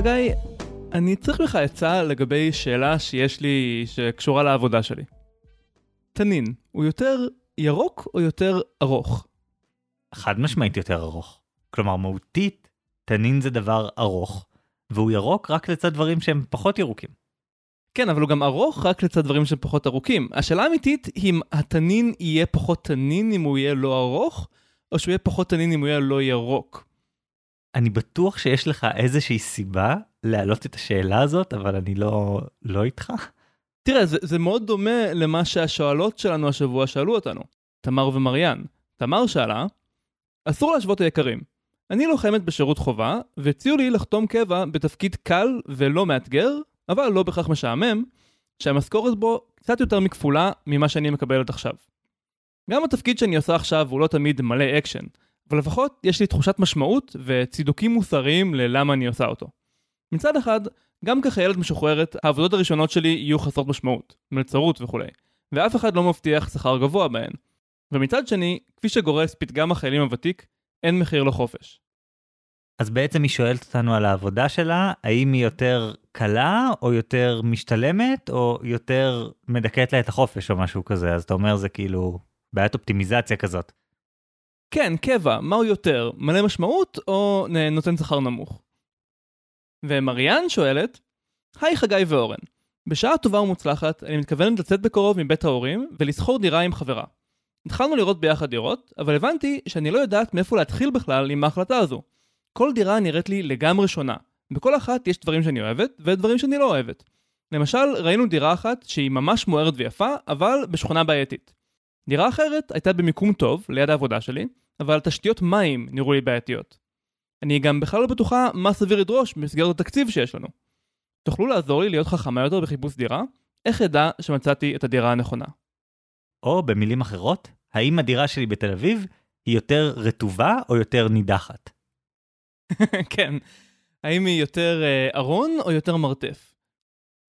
חגי, אני צריך ממך עצה לגבי שאלה שיש לי שקשורה לעבודה שלי. תנין, הוא יותר ירוק או יותר ארוך? חד משמעית יותר ארוך. כלומר, מהותית, תנין זה דבר ארוך, והוא ירוק רק לצד דברים שהם פחות ירוקים. כן, אבל הוא גם ארוך רק לצד דברים שהם פחות ארוכים. השאלה האמיתית היא אם התנין יהיה פחות תנין אם הוא יהיה לא ארוך, או שהוא יהיה פחות תנין אם הוא יהיה לא ירוק. אני בטוח שיש לך איזושהי סיבה להעלות את השאלה הזאת, אבל אני לא, לא איתך. תראה, זה, זה מאוד דומה למה שהשואלות שלנו השבוע שאלו אותנו, תמר ומריאן. תמר שאלה, אסור להשוות היקרים. אני לוחמת בשירות חובה, והציעו לי לחתום קבע בתפקיד קל ולא מאתגר, אבל לא בהכרח משעמם, שהמשכורת בו קצת יותר מכפולה ממה שאני מקבלת עכשיו. גם התפקיד שאני עושה עכשיו הוא לא תמיד מלא אקשן, אבל לפחות יש לי תחושת משמעות וצידוקים מוסריים ללמה אני עושה אותו. מצד אחד, גם כחיילת משוחררת, העבודות הראשונות שלי יהיו חסרות משמעות, מלצרות וכולי, ואף אחד לא מבטיח שכר גבוה בהן. ומצד שני, כפי שגורס פתגם החיילים הוותיק, אין מחיר לחופש. אז בעצם היא שואלת אותנו על העבודה שלה, האם היא יותר קלה או יותר משתלמת או יותר מדכאת לה את החופש או משהו כזה, אז אתה אומר זה כאילו בעיית אופטימיזציה כזאת. כן, קבע, מהו יותר, מלא משמעות או נותן שכר נמוך? ומריאן שואלת, היי חגי ואורן, בשעה טובה ומוצלחת אני מתכוונת לצאת בקרוב מבית ההורים ולסחור דירה עם חברה. התחלנו לראות ביחד דירות, אבל הבנתי שאני לא יודעת מאיפה להתחיל בכלל עם ההחלטה הזו. כל דירה נראית לי לגמרי שונה. בכל אחת יש דברים שאני אוהבת ודברים שאני לא אוהבת. למשל, ראינו דירה אחת שהיא ממש מוארת ויפה, אבל בשכונה בעייתית. דירה אחרת הייתה במיקום טוב, ליד העבודה שלי, אבל תשתיות מים נראו לי בעייתיות. אני גם בכלל לא בטוחה מה סביר לדרוש במסגרת התקציב שיש לנו. תוכלו לעזור לי להיות חכמה יותר בחיפוש דירה? איך אדע שמצאתי את הדירה הנכונה? או במילים אחרות, האם הדירה שלי בתל אביב היא יותר רטובה או יותר נידחת? כן, האם היא יותר אה, ארון או יותר מרתף?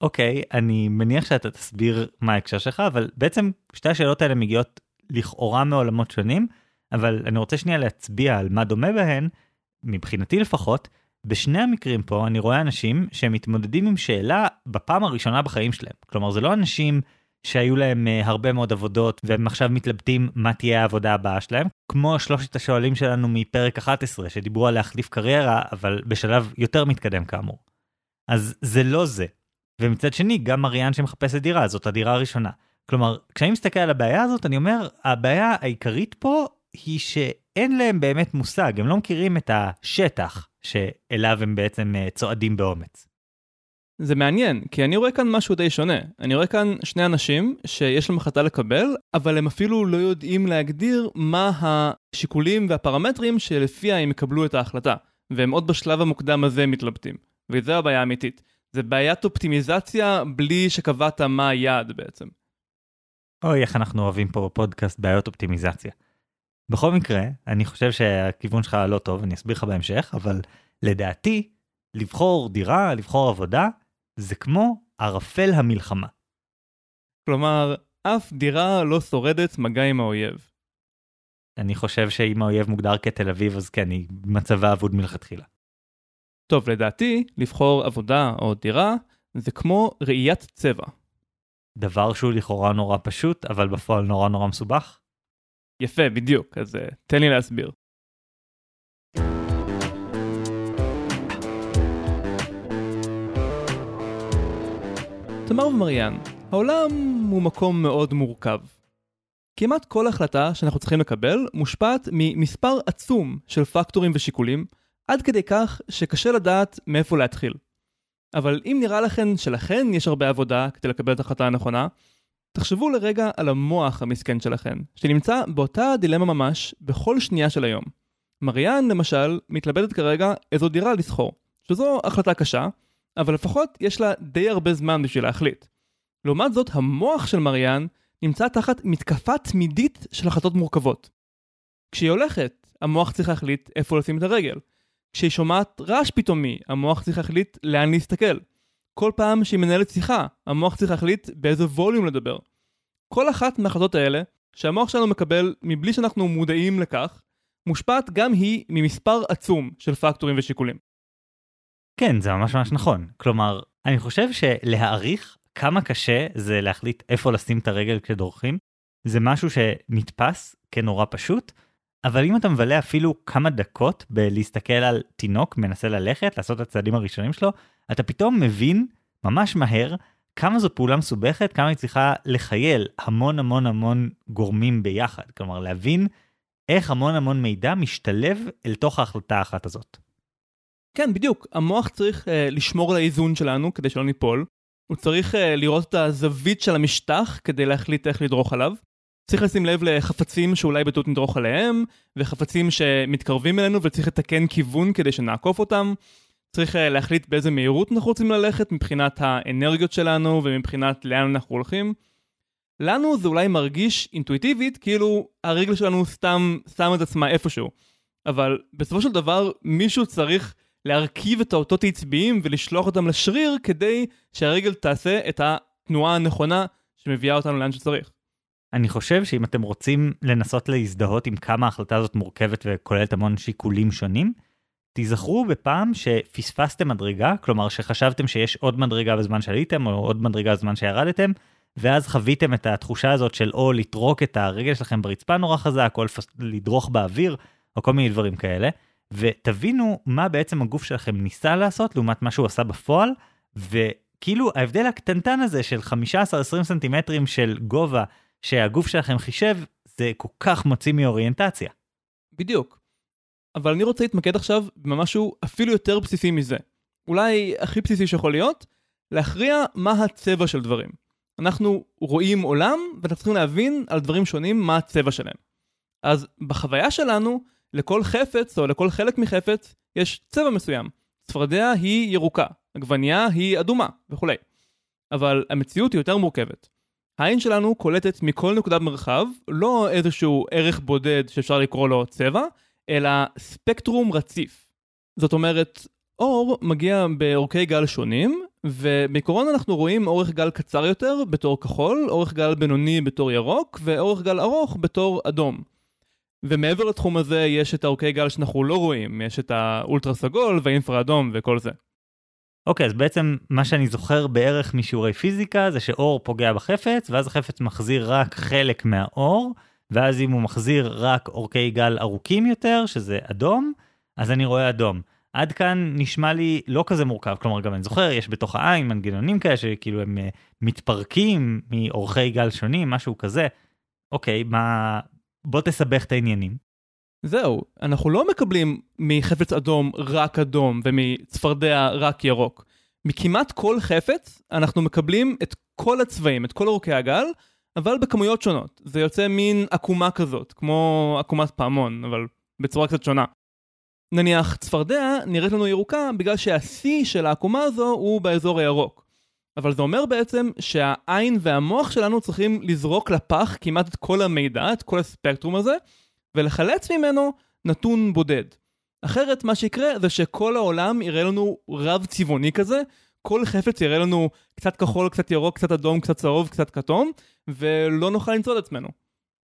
אוקיי, אני מניח שאתה תסביר מה ההקשר שלך, אבל בעצם שתי השאלות האלה מגיעות לכאורה מעולמות שונים, אבל אני רוצה שנייה להצביע על מה דומה בהן, מבחינתי לפחות, בשני המקרים פה אני רואה אנשים שהם מתמודדים עם שאלה בפעם הראשונה בחיים שלהם. כלומר, זה לא אנשים שהיו להם uh, הרבה מאוד עבודות והם עכשיו מתלבטים מה תהיה העבודה הבאה שלהם, כמו שלושת השואלים שלנו מפרק 11 שדיברו על להחליף קריירה, אבל בשלב יותר מתקדם כאמור. אז זה לא זה. ומצד שני, גם אריאן שמחפשת דירה, זאת הדירה הראשונה. כלומר, כשאני מסתכל על הבעיה הזאת, אני אומר, הבעיה העיקרית פה היא שאין להם באמת מושג, הם לא מכירים את השטח שאליו הם בעצם uh, צועדים באומץ. זה מעניין, כי אני רואה כאן משהו די שונה. אני רואה כאן שני אנשים שיש להם החלטה לקבל, אבל הם אפילו לא יודעים להגדיר מה השיקולים והפרמטרים שלפיה הם יקבלו את ההחלטה. והם עוד בשלב המוקדם הזה מתלבטים. וזו הבעיה האמיתית. זה בעיית אופטימיזציה בלי שקבעת מה היעד בעצם. אוי, איך אנחנו אוהבים פה בפודקאסט בעיות אופטימיזציה. בכל מקרה, אני חושב שהכיוון שלך לא טוב, אני אסביר לך בהמשך, אבל לדעתי, לבחור דירה, לבחור עבודה, זה כמו ערפל המלחמה. כלומר, אף דירה לא שורדת מגע עם האויב. אני חושב שאם האויב מוגדר כתל אביב, אז כן, היא מצבה אבוד מלכתחילה. טוב, לדעתי, לבחור עבודה או דירה זה כמו ראיית צבע. דבר שהוא לכאורה נורא פשוט, אבל בפועל נורא נורא מסובך. יפה, בדיוק, אז uh, תן לי להסביר. תמר ומריאן, העולם הוא מקום מאוד מורכב. כמעט כל החלטה שאנחנו צריכים לקבל מושפעת ממספר עצום של פקטורים ושיקולים, עד כדי כך שקשה לדעת מאיפה להתחיל. אבל אם נראה לכם שלכן יש הרבה עבודה כדי לקבל את ההחלטה הנכונה, תחשבו לרגע על המוח המסכן שלכן, שנמצא באותה דילמה ממש בכל שנייה של היום. מריאן, למשל, מתלבטת כרגע איזו דירה לסחור, שזו החלטה קשה, אבל לפחות יש לה די הרבה זמן בשביל להחליט. לעומת זאת, המוח של מריאן נמצא תחת מתקפה תמידית של החלטות מורכבות. כשהיא הולכת, המוח צריך להחליט איפה לשים את הרגל. כשהיא שומעת רעש פתאומי, המוח צריך להחליט לאן להסתכל. כל פעם שהיא מנהלת שיחה, המוח צריך להחליט באיזה ווליום לדבר. כל אחת מההחלטות האלה, שהמוח שלנו מקבל מבלי שאנחנו מודעים לכך, מושפעת גם היא ממספר עצום של פקטורים ושיקולים. כן, זה ממש ממש נכון. כלומר, אני חושב שלהעריך כמה קשה זה להחליט איפה לשים את הרגל כשדורכים, זה משהו שנתפס כנורא פשוט, אבל אם אתה מבלה אפילו כמה דקות בלהסתכל על תינוק מנסה ללכת, לעשות את הצעדים הראשונים שלו, אתה פתאום מבין ממש מהר כמה זו פעולה מסובכת, כמה היא צריכה לחייל המון המון המון גורמים ביחד. כלומר, להבין איך המון המון מידע משתלב אל תוך ההחלטה האחת הזאת. כן, בדיוק. המוח צריך uh, לשמור על האיזון שלנו כדי שלא ניפול. הוא צריך uh, לראות את הזווית של המשטח כדי להחליט איך לדרוך עליו. צריך לשים לב לחפצים שאולי בטעות נדרוך עליהם, וחפצים שמתקרבים אלינו וצריך לתקן כיוון כדי שנעקוף אותם. צריך אה, להחליט באיזה מהירות אנחנו רוצים ללכת מבחינת האנרגיות שלנו ומבחינת לאן אנחנו הולכים. לנו זה אולי מרגיש אינטואיטיבית כאילו הרגל שלנו סתם שם את עצמה איפשהו. אבל בסופו של דבר מישהו צריך להרכיב את האותות העצביים ולשלוח אותם לשריר כדי שהרגל תעשה את התנועה הנכונה שמביאה אותנו לאן שצריך. אני חושב שאם אתם רוצים לנסות להזדהות עם כמה ההחלטה הזאת מורכבת וכוללת המון שיקולים שונים, תיזכרו בפעם שפספסתם מדרגה, כלומר שחשבתם שיש עוד מדרגה בזמן שעליתם או עוד מדרגה בזמן שירדתם, ואז חוויתם את התחושה הזאת של או לטרוק את הרגל שלכם ברצפה נורא חזק, או לדרוך באוויר, או כל מיני דברים כאלה, ותבינו מה בעצם הגוף שלכם ניסה לעשות לעומת מה שהוא עשה בפועל, וכאילו ההבדל הקטנטן הזה של 15-20 סנטימטרים של גובה שהגוף שלכם חישב, זה כל כך מוציא מאוריינטציה. בדיוק. אבל אני רוצה להתמקד עכשיו במשהו אפילו יותר בסיסי מזה. אולי הכי בסיסי שיכול להיות, להכריע מה הצבע של דברים. אנחנו רואים עולם, ואנחנו צריכים להבין על דברים שונים מה הצבע שלהם. אז בחוויה שלנו, לכל חפץ או לכל חלק מחפץ, יש צבע מסוים. צפרדע היא ירוקה, עגבנייה היא אדומה וכולי. אבל המציאות היא יותר מורכבת. העין שלנו קולטת מכל נקודה במרחב, לא איזשהו ערך בודד שאפשר לקרוא לו צבע, אלא ספקטרום רציף. זאת אומרת, אור מגיע באורכי גל שונים, ובעיקרון אנחנו רואים אורך גל קצר יותר בתור כחול, אורך גל בינוני בתור ירוק, ואורך גל ארוך בתור אדום. ומעבר לתחום הזה יש את האורכי גל שאנחנו לא רואים, יש את האולטרה סגול והאינפרה אדום וכל זה. אוקיי, אז בעצם מה שאני זוכר בערך משיעורי פיזיקה זה שאור פוגע בחפץ, ואז החפץ מחזיר רק חלק מהאור, ואז אם הוא מחזיר רק אורכי גל ארוכים יותר, שזה אדום, אז אני רואה אדום. עד כאן נשמע לי לא כזה מורכב, כלומר גם אני זוכר, יש בתוך העין מנגנונים כאלה שכאילו הם uh, מתפרקים מאורכי גל שונים, משהו כזה. אוקיי, מה... בוא תסבך את העניינים. זהו, אנחנו לא מקבלים מחפץ אדום רק אדום ומצפרדע רק ירוק. מכמעט כל חפץ אנחנו מקבלים את כל הצבעים, את כל אורכי הגל, אבל בכמויות שונות. זה יוצא מין עקומה כזאת, כמו עקומת פעמון, אבל בצורה קצת שונה. נניח צפרדע נראית לנו ירוקה בגלל שהשיא של העקומה הזו הוא באזור הירוק. אבל זה אומר בעצם שהעין והמוח שלנו צריכים לזרוק לפח כמעט את כל המידע, את כל הספקטרום הזה, ולחלץ ממנו נתון בודד. אחרת מה שיקרה זה שכל העולם יראה לנו רב צבעוני כזה, כל חפץ יראה לנו קצת כחול, קצת ירוק, קצת אדום, קצת צהוב, קצת כתום, ולא נוכל למצוא את עצמנו.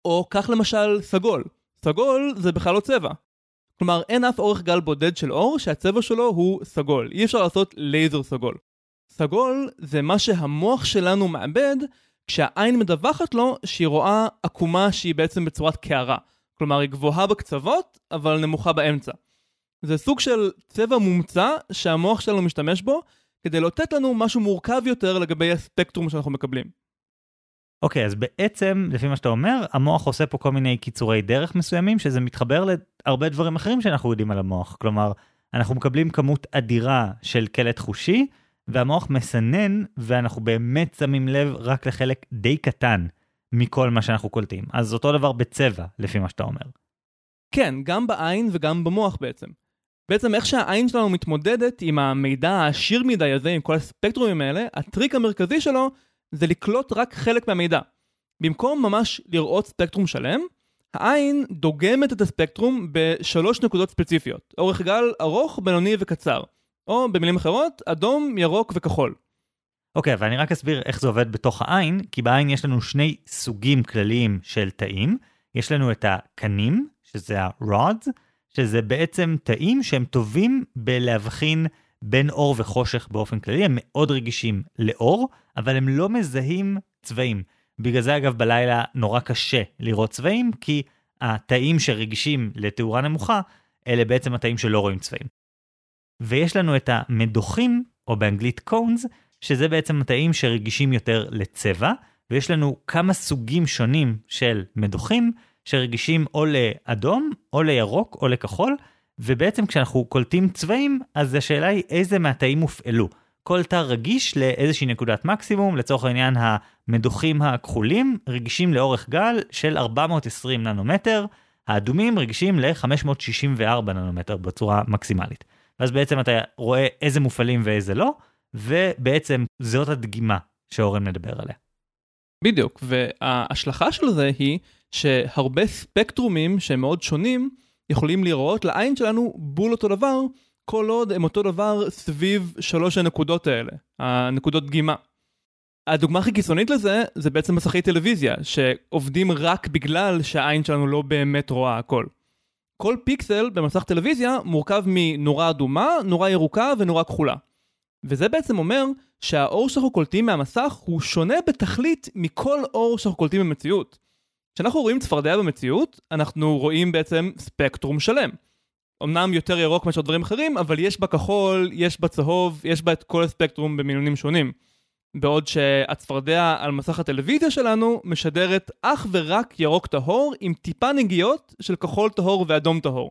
או כך למשל סגול. סגול זה בכלל לא צבע. כלומר, אין אף אורך גל בודד של אור שהצבע שלו הוא סגול. אי אפשר לעשות לייזר סגול. סגול זה מה שהמוח שלנו מאבד כשהעין מדווחת לו שהיא רואה עקומה שהיא בעצם בצורת קערה. כלומר, היא גבוהה בקצוות, אבל נמוכה באמצע. זה סוג של צבע מומצא שהמוח שלנו משתמש בו כדי לאותת לנו משהו מורכב יותר לגבי הספקטרום שאנחנו מקבלים. אוקיי, okay, אז בעצם, לפי מה שאתה אומר, המוח עושה פה כל מיני קיצורי דרך מסוימים, שזה מתחבר להרבה דברים אחרים שאנחנו יודעים על המוח. כלומר, אנחנו מקבלים כמות אדירה של קלט חושי, והמוח מסנן, ואנחנו באמת שמים לב רק לחלק די קטן מכל מה שאנחנו קולטים. אז אותו דבר בצבע, לפי מה שאתה אומר. כן, גם בעין וגם במוח בעצם. בעצם איך שהעין שלנו מתמודדת עם המידע העשיר מדי הזה, עם כל הספקטרומים האלה, הטריק המרכזי שלו זה לקלוט רק חלק מהמידע. במקום ממש לראות ספקטרום שלם, העין דוגמת את הספקטרום בשלוש נקודות ספציפיות, אורך גל ארוך, בינוני וקצר. או במילים אחרות, אדום, ירוק וכחול. אוקיי, okay, ואני רק אסביר איך זה עובד בתוך העין, כי בעין יש לנו שני סוגים כלליים של תאים. יש לנו את הקנים, שזה ה-rods, שזה בעצם תאים שהם טובים בלהבחין בין אור וחושך באופן כללי, הם מאוד רגישים לאור, אבל הם לא מזהים צבעים. בגלל זה אגב בלילה נורא קשה לראות צבעים, כי התאים שרגישים לתאורה נמוכה, אלה בעצם התאים שלא רואים צבעים. ויש לנו את המדוחים, או באנגלית קונס, שזה בעצם התאים שרגישים יותר לצבע, ויש לנו כמה סוגים שונים של מדוחים, שרגישים או לאדום, או לירוק, או לכחול, ובעצם כשאנחנו קולטים צבעים, אז השאלה היא איזה מהתאים הופעלו. כל תא רגיש לאיזושהי נקודת מקסימום, לצורך העניין המדוחים הכחולים רגישים לאורך גל של 420 ננומטר, האדומים רגישים ל-564 ננומטר בצורה מקסימלית. ואז בעצם אתה רואה איזה מופעלים ואיזה לא, ובעצם זאת הדגימה שאורן מדבר עליה. בדיוק, וההשלכה של זה היא שהרבה ספקטרומים שהם מאוד שונים, יכולים לראות לעין שלנו בול אותו דבר, כל עוד הם אותו דבר סביב שלוש הנקודות האלה, הנקודות דגימה. הדוגמה הכי קיצונית לזה, זה בעצם מסכי טלוויזיה, שעובדים רק בגלל שהעין שלנו לא באמת רואה הכל. כל פיקסל במסך טלוויזיה מורכב מנורה אדומה, נורה ירוקה ונורה כחולה. וזה בעצם אומר שהאור שאנחנו קולטים מהמסך הוא שונה בתכלית מכל אור שאנחנו קולטים במציאות. כשאנחנו רואים צפרדע במציאות, אנחנו רואים בעצם ספקטרום שלם. אמנם יותר ירוק מאשר דברים אחרים, אבל יש בה כחול, יש בה צהוב, יש בה את כל הספקטרום במינונים שונים. בעוד שהצפרדע על מסך הטלוויזיה שלנו משדרת אך ורק ירוק טהור עם טיפה נגיעות של כחול טהור ואדום טהור.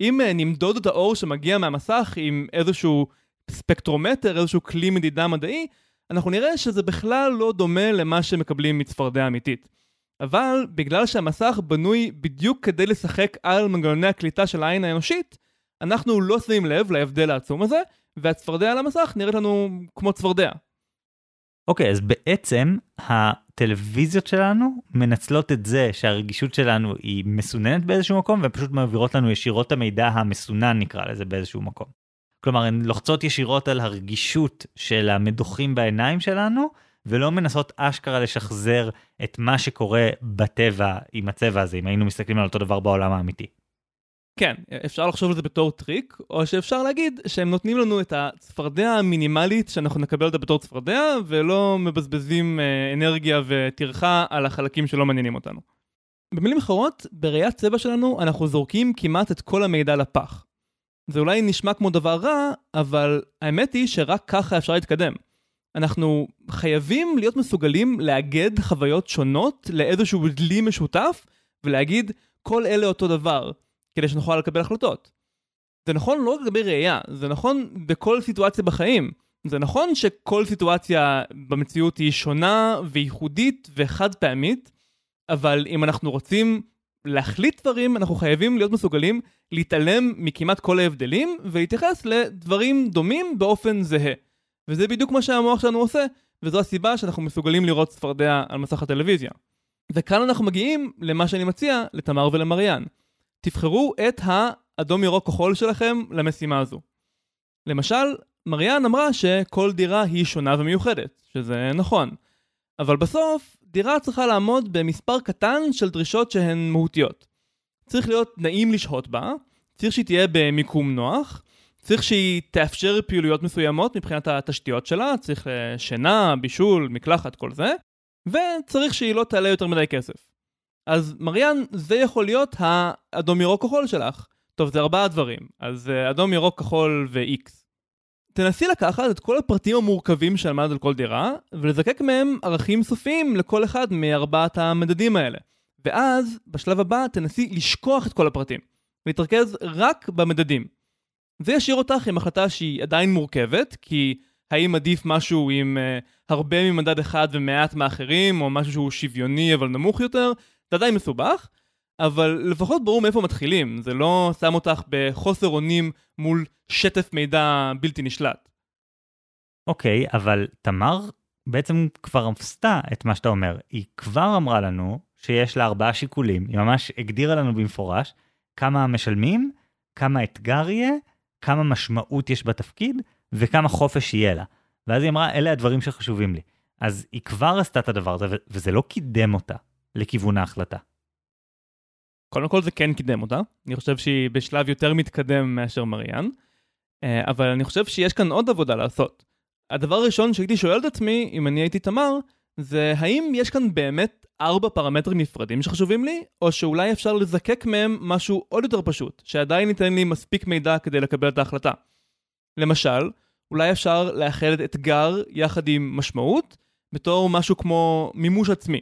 אם אה, נמדוד את האור שמגיע מהמסך עם איזשהו ספקטרומטר, איזשהו כלי מדידה מדעי, אנחנו נראה שזה בכלל לא דומה למה שמקבלים מצפרדע אמיתית. אבל בגלל שהמסך בנוי בדיוק כדי לשחק על מנגנוני הקליטה של העין האנושית, אנחנו לא שמים לב להבדל העצום הזה, והצפרדע על המסך נראית לנו כמו צפרדע. אוקיי, okay, אז בעצם הטלוויזיות שלנו מנצלות את זה שהרגישות שלנו היא מסוננת באיזשהו מקום, ופשוט מעבירות לנו ישירות את המידע המסונן נקרא לזה באיזשהו מקום. כלומר, הן לוחצות ישירות על הרגישות של המדוחים בעיניים שלנו, ולא מנסות אשכרה לשחזר את מה שקורה בטבע עם הצבע הזה, אם היינו מסתכלים על אותו דבר בעולם האמיתי. כן, אפשר לחשוב על זה בתור טריק, או שאפשר להגיד שהם נותנים לנו את הצפרדע המינימלית שאנחנו נקבל אותה בתור צפרדע, ולא מבזבזים אה, אנרגיה וטרחה על החלקים שלא מעניינים אותנו. במילים אחרות, בראיית צבע שלנו אנחנו זורקים כמעט את כל המידע לפח. זה אולי נשמע כמו דבר רע, אבל האמת היא שרק ככה אפשר להתקדם. אנחנו חייבים להיות מסוגלים לאגד חוויות שונות לאיזשהו דלי משותף, ולהגיד כל אלה אותו דבר, כדי שנוכל לקבל החלטות. זה נכון לא רק לגבי ראייה, זה נכון בכל סיטואציה בחיים. זה נכון שכל סיטואציה במציאות היא שונה וייחודית וחד פעמית, אבל אם אנחנו רוצים להחליט דברים, אנחנו חייבים להיות מסוגלים להתעלם מכמעט כל ההבדלים ולהתייחס לדברים דומים באופן זהה. וזה בדיוק מה שהמוח שלנו עושה, וזו הסיבה שאנחנו מסוגלים לראות צפרדע על מסך הטלוויזיה. וכאן אנחנו מגיעים למה שאני מציע לתמר ולמריאן. תבחרו את האדום ירוק כחול שלכם למשימה הזו. למשל, מריאן אמרה שכל דירה היא שונה ומיוחדת, שזה נכון. אבל בסוף, דירה צריכה לעמוד במספר קטן של דרישות שהן מהותיות. צריך להיות נעים לשהות בה, צריך שהיא תהיה במיקום נוח, צריך שהיא תאפשר פעילויות מסוימות מבחינת התשתיות שלה, צריך אה, שינה, בישול, מקלחת, כל זה, וצריך שהיא לא תעלה יותר מדי כסף. אז מריאן, זה יכול להיות האדום ירוק כחול שלך. טוב, זה ארבעה דברים, אז אה, אדום ירוק כחול ו-X. תנסי לקחת את כל הפרטים המורכבים שלמדת על כל דירה, ולזקק מהם ערכים סופיים לכל אחד מארבעת המדדים האלה. ואז, בשלב הבא, תנסי לשכוח את כל הפרטים, ולהתרכז רק במדדים. זה ישאיר אותך עם החלטה שהיא עדיין מורכבת, כי האם עדיף משהו עם uh, הרבה ממדד אחד ומעט מאחרים, או משהו שהוא שוויוני אבל נמוך יותר, זה עדיין מסובך, אבל לפחות ברור מאיפה מתחילים, זה לא שם אותך בחוסר אונים מול שטף מידע בלתי נשלט. אוקיי, okay, אבל תמר בעצם כבר עשתה את מה שאתה אומר. היא כבר אמרה לנו שיש לה ארבעה שיקולים, היא ממש הגדירה לנו במפורש כמה משלמים, כמה אתגר יהיה, כמה משמעות יש בתפקיד וכמה חופש יהיה לה. ואז היא אמרה, אלה הדברים שחשובים לי. אז היא כבר עשתה את הדבר הזה, וזה לא קידם אותה לכיוון ההחלטה. קודם כל זה כן קידם אותה, אני חושב שהיא בשלב יותר מתקדם מאשר מריאן. אה, אבל אני חושב שיש כאן עוד עבודה לעשות. הדבר הראשון שהייתי שואל את עצמי, אם אני הייתי תמר, זה האם יש כאן באמת ארבע פרמטרים נפרדים שחשובים לי, או שאולי אפשר לזקק מהם משהו עוד יותר פשוט, שעדיין ייתן לי מספיק מידע כדי לקבל את ההחלטה. למשל, אולי אפשר לאחד אתגר יחד עם משמעות, בתור משהו כמו מימוש עצמי.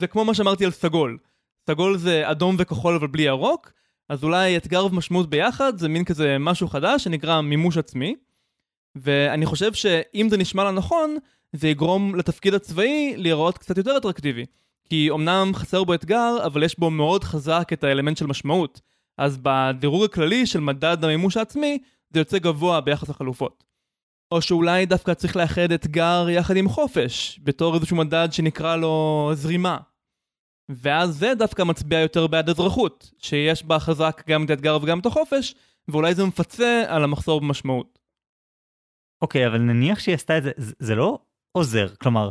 זה כמו מה שאמרתי על סגול. סגול זה אדום וכחול אבל בלי ירוק, אז אולי אתגר ומשמעות ביחד זה מין כזה משהו חדש שנקרא מימוש עצמי. ואני חושב שאם זה נשמע לה נכון, זה יגרום לתפקיד הצבאי להיראות קצת יותר אטרקטיבי. כי אמנם חסר בו אתגר, אבל יש בו מאוד חזק את האלמנט של משמעות. אז בדירוג הכללי של מדד המימוש העצמי, זה יוצא גבוה ביחס לחלופות. או שאולי דווקא צריך לאחד אתגר יחד עם חופש, בתור איזשהו מדד שנקרא לו זרימה. ואז זה דווקא מצביע יותר בעד אזרחות, שיש בה חזק גם את האתגר וגם את החופש, ואולי זה מפצה על המחסור במשמעות. אוקיי, okay, אבל נניח שהיא עשתה את זה, זה, זה לא עוזר. כלומר,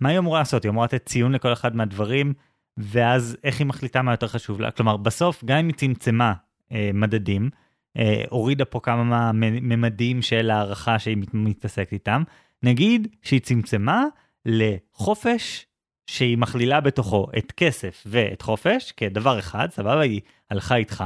מה היא אמורה לעשות? היא אמורה לתת ציון לכל אחד מהדברים, ואז איך היא מחליטה מה יותר חשוב לה? כלומר, בסוף, גם אם היא צמצמה אה, מדדים, אה, הורידה פה כמה ממדים של הערכה שהיא מתעסקת איתם, נגיד שהיא צמצמה לחופש שהיא מכלילה בתוכו את כסף ואת חופש כדבר אחד, סבבה, היא הלכה איתך,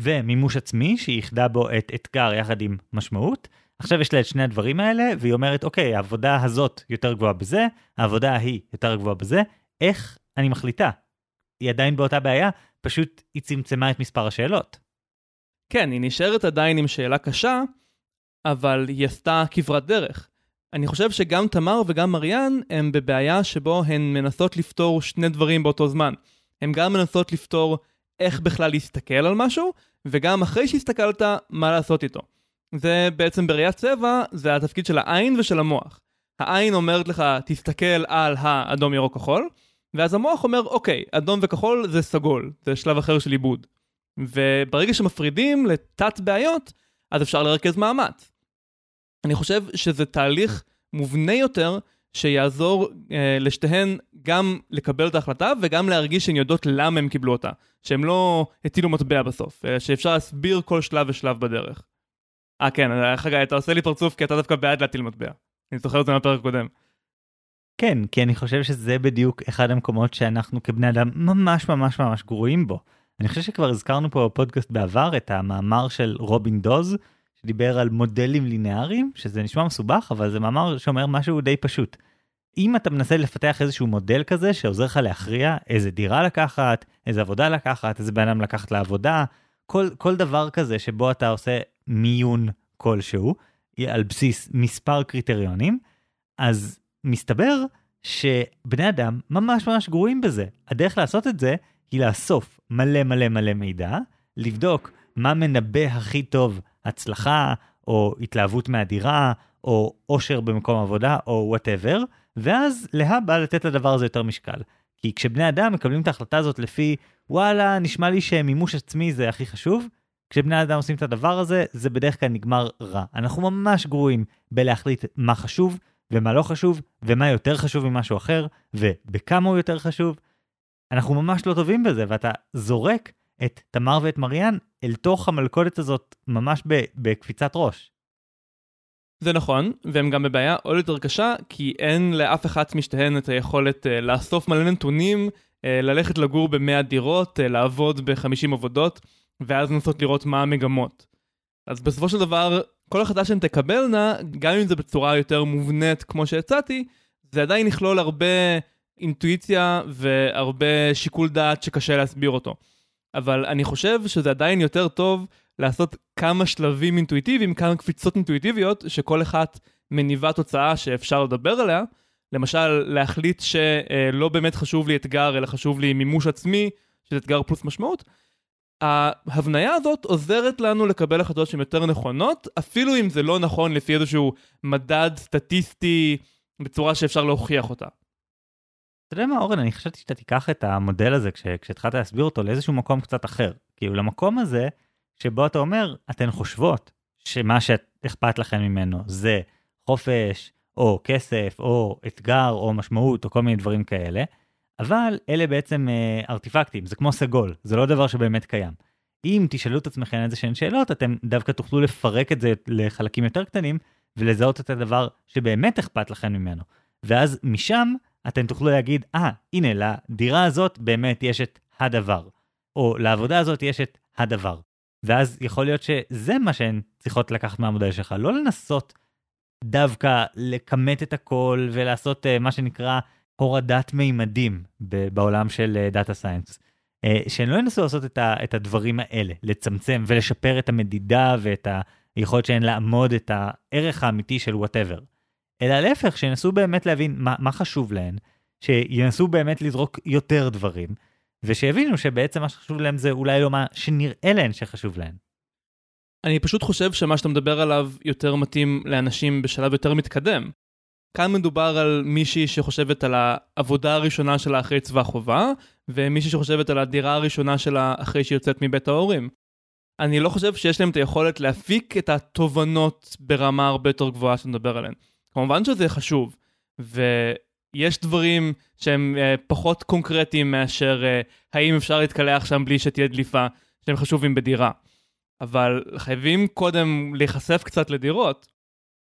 ומימוש עצמי שהיא איחדה בו את אתגר יחד עם משמעות. עכשיו יש לה את שני הדברים האלה, והיא אומרת, אוקיי, העבודה הזאת יותר גבוהה בזה, העבודה ההיא יותר גבוהה בזה, איך אני מחליטה? היא עדיין באותה בעיה, פשוט היא צמצמה את מספר השאלות. כן, היא נשארת עדיין עם שאלה קשה, אבל היא עשתה כברת דרך. אני חושב שגם תמר וגם מריאן הם בבעיה שבו הן מנסות לפתור שני דברים באותו זמן. הן גם מנסות לפתור איך בכלל להסתכל על משהו, וגם אחרי שהסתכלת, מה לעשות איתו. זה בעצם בראיית צבע, זה התפקיד של העין ושל המוח. העין אומרת לך, תסתכל על האדום ירוק כחול, ואז המוח אומר, אוקיי, אדום וכחול זה סגול, זה שלב אחר של עיבוד. וברגע שמפרידים לתת בעיות, אז אפשר לרכז מאמץ. אני חושב שזה תהליך מובנה יותר שיעזור אה, לשתיהן גם לקבל את ההחלטה וגם להרגיש שהן יודעות למה הם קיבלו אותה. שהם לא הטילו מטבע בסוף, אה, שאפשר להסביר כל שלב ושלב בדרך. אה כן, אה, חגי, אתה עושה לי פרצוף כי אתה דווקא בעד להטיל מטבע. אני זוכר את זה מהפרק הקודם. כן, כי אני חושב שזה בדיוק אחד המקומות שאנחנו כבני אדם ממש ממש ממש גרועים בו. אני חושב שכבר הזכרנו פה בפודקאסט בעבר את המאמר של רובין דוז, שדיבר על מודלים לינאריים, שזה נשמע מסובך, אבל זה מאמר שאומר משהו די פשוט. אם אתה מנסה לפתח איזשהו מודל כזה שעוזר לך להכריע איזה דירה לקחת, איזה עבודה לקחת, איזה בן אדם לקחת לעבודה, כל, כל דבר כזה שבו אתה עושה מיון כלשהו, על בסיס מספר קריטריונים, אז מסתבר שבני אדם ממש ממש גרועים בזה. הדרך לעשות את זה היא לאסוף מלא מלא מלא מידע, לבדוק מה מנבא הכי טוב הצלחה, או התלהבות מהדירה, או אושר במקום עבודה, או whatever, ואז להבא לתת לדבר הזה יותר משקל. כי כשבני אדם מקבלים את ההחלטה הזאת לפי, וואלה, נשמע לי שמימוש עצמי זה הכי חשוב, כשבני אדם עושים את הדבר הזה, זה בדרך כלל נגמר רע. אנחנו ממש גרועים בלהחליט מה חשוב ומה לא חשוב, ומה יותר חשוב ממשהו אחר, ובכמה הוא יותר חשוב. אנחנו ממש לא טובים בזה, ואתה זורק את תמר ואת מריאן אל תוך המלכודת הזאת ממש בקפיצת ראש. זה נכון, והם גם בבעיה עוד יותר קשה, כי אין לאף אחת משתיהן את היכולת uh, לאסוף מלא נתונים, uh, ללכת לגור ב-100 דירות, uh, לעבוד ב-50 עבודות, ואז לנסות לראות מה המגמות. אז בסופו של דבר, כל החלטה שהן תקבלנה, גם אם זה בצורה יותר מובנית כמו שהצעתי, זה עדיין יכלול הרבה אינטואיציה והרבה שיקול דעת שקשה להסביר אותו. אבל אני חושב שזה עדיין יותר טוב לעשות כמה שלבים אינטואיטיביים, כמה קפיצות אינטואיטיביות, שכל אחת מניבה תוצאה שאפשר לדבר עליה. למשל, להחליט שלא באמת חשוב לי אתגר, אלא חשוב לי מימוש עצמי, שזה אתגר פלוס משמעות. ההבניה הזאת עוזרת לנו לקבל החלטות שהן יותר נכונות, אפילו אם זה לא נכון לפי איזשהו מדד סטטיסטי בצורה שאפשר להוכיח אותה. אתה יודע מה אורן, אני חשבתי שאתה תיקח את המודל הזה כש, כשהתחלת להסביר אותו לאיזשהו מקום קצת אחר. כאילו למקום הזה שבו אתה אומר, אתן חושבות שמה שאכפת לכם ממנו זה חופש, או כסף, או אתגר, או משמעות, או כל מיני דברים כאלה, אבל אלה בעצם אה, ארטיפקטים, זה כמו סגול, זה לא דבר שבאמת קיים. אם תשאלו את עצמכם איזה שהן שאלות, אתם דווקא תוכלו לפרק את זה לחלקים יותר קטנים, ולזהות את הדבר שבאמת אכפת לכם ממנו. ואז משם אתם תוכלו להגיד, אה, ah, הנה, לדירה הזאת באמת יש את הדבר. או לעבודה הזאת יש את הדבר. ואז יכול להיות שזה מה שהן צריכות לקחת מהמודל שלך, לא לנסות דווקא לכמת את הכל ולעשות uh, מה שנקרא הורדת מימדים בעולם של data uh, science. Uh, שהן לא ינסו לעשות את, ה, את הדברים האלה, לצמצם ולשפר את המדידה ואת היכולת שהן לאמוד את הערך האמיתי של whatever. אלא להפך, שינסו באמת להבין מה, מה חשוב להן, שינסו באמת לזרוק יותר דברים, ושיבינו שבעצם מה שחשוב להם זה אולי לא מה שנראה להן שחשוב להן. אני פשוט חושב שמה שאתה מדבר עליו יותר מתאים לאנשים בשלב יותר מתקדם. כאן מדובר על מישהי שחושבת על העבודה הראשונה שלה אחרי צבא חובה, ומישהי שחושבת על הדירה הראשונה שלה אחרי שהיא יוצאת מבית ההורים. אני לא חושב שיש להם את היכולת להפיק את התובנות ברמה הרבה יותר גבוהה שאתה מדבר עליהן. כמובן שזה חשוב, ויש דברים שהם uh, פחות קונקרטיים מאשר uh, האם אפשר להתקלח שם בלי שתהיה דליפה, שהם חשובים בדירה. אבל חייבים קודם להיחשף קצת לדירות.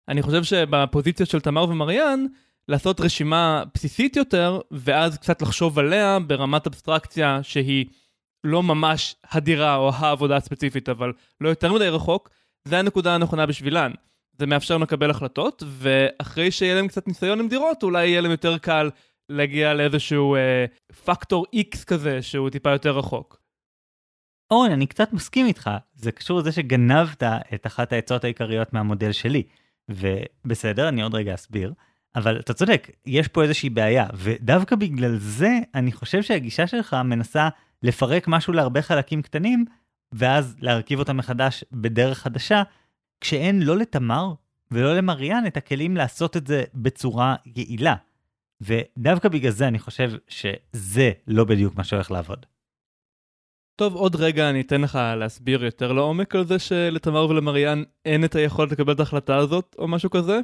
אני חושב שבפוזיציה של תמר ומריאן, לעשות רשימה בסיסית יותר, ואז קצת לחשוב עליה ברמת אבסטרקציה שהיא לא ממש הדירה או העבודה הספציפית, אבל לא יותר מדי רחוק, זה הנקודה הנכונה בשבילן. זה מאפשר להם לקבל החלטות, ואחרי שיהיה להם קצת ניסיון עם דירות, אולי יהיה להם יותר קל להגיע לאיזשהו אה, פקטור X כזה, שהוא טיפה יותר רחוק. אורן, אני קצת מסכים איתך, זה קשור לזה שגנבת את אחת העצות העיקריות מהמודל שלי. ובסדר, אני עוד רגע אסביר, אבל אתה צודק, יש פה איזושהי בעיה, ודווקא בגלל זה אני חושב שהגישה שלך מנסה לפרק משהו להרבה חלקים קטנים, ואז להרכיב אותם מחדש בדרך חדשה, כשאין לא לתמר ולא למריאן את הכלים לעשות את זה בצורה יעילה. ודווקא בגלל זה אני חושב שזה לא בדיוק מה שהולך לעבוד. טוב, עוד רגע אני אתן לך להסביר יותר לעומק על זה שלתמר ולמריאן אין את היכולת לקבל את ההחלטה הזאת או משהו כזה,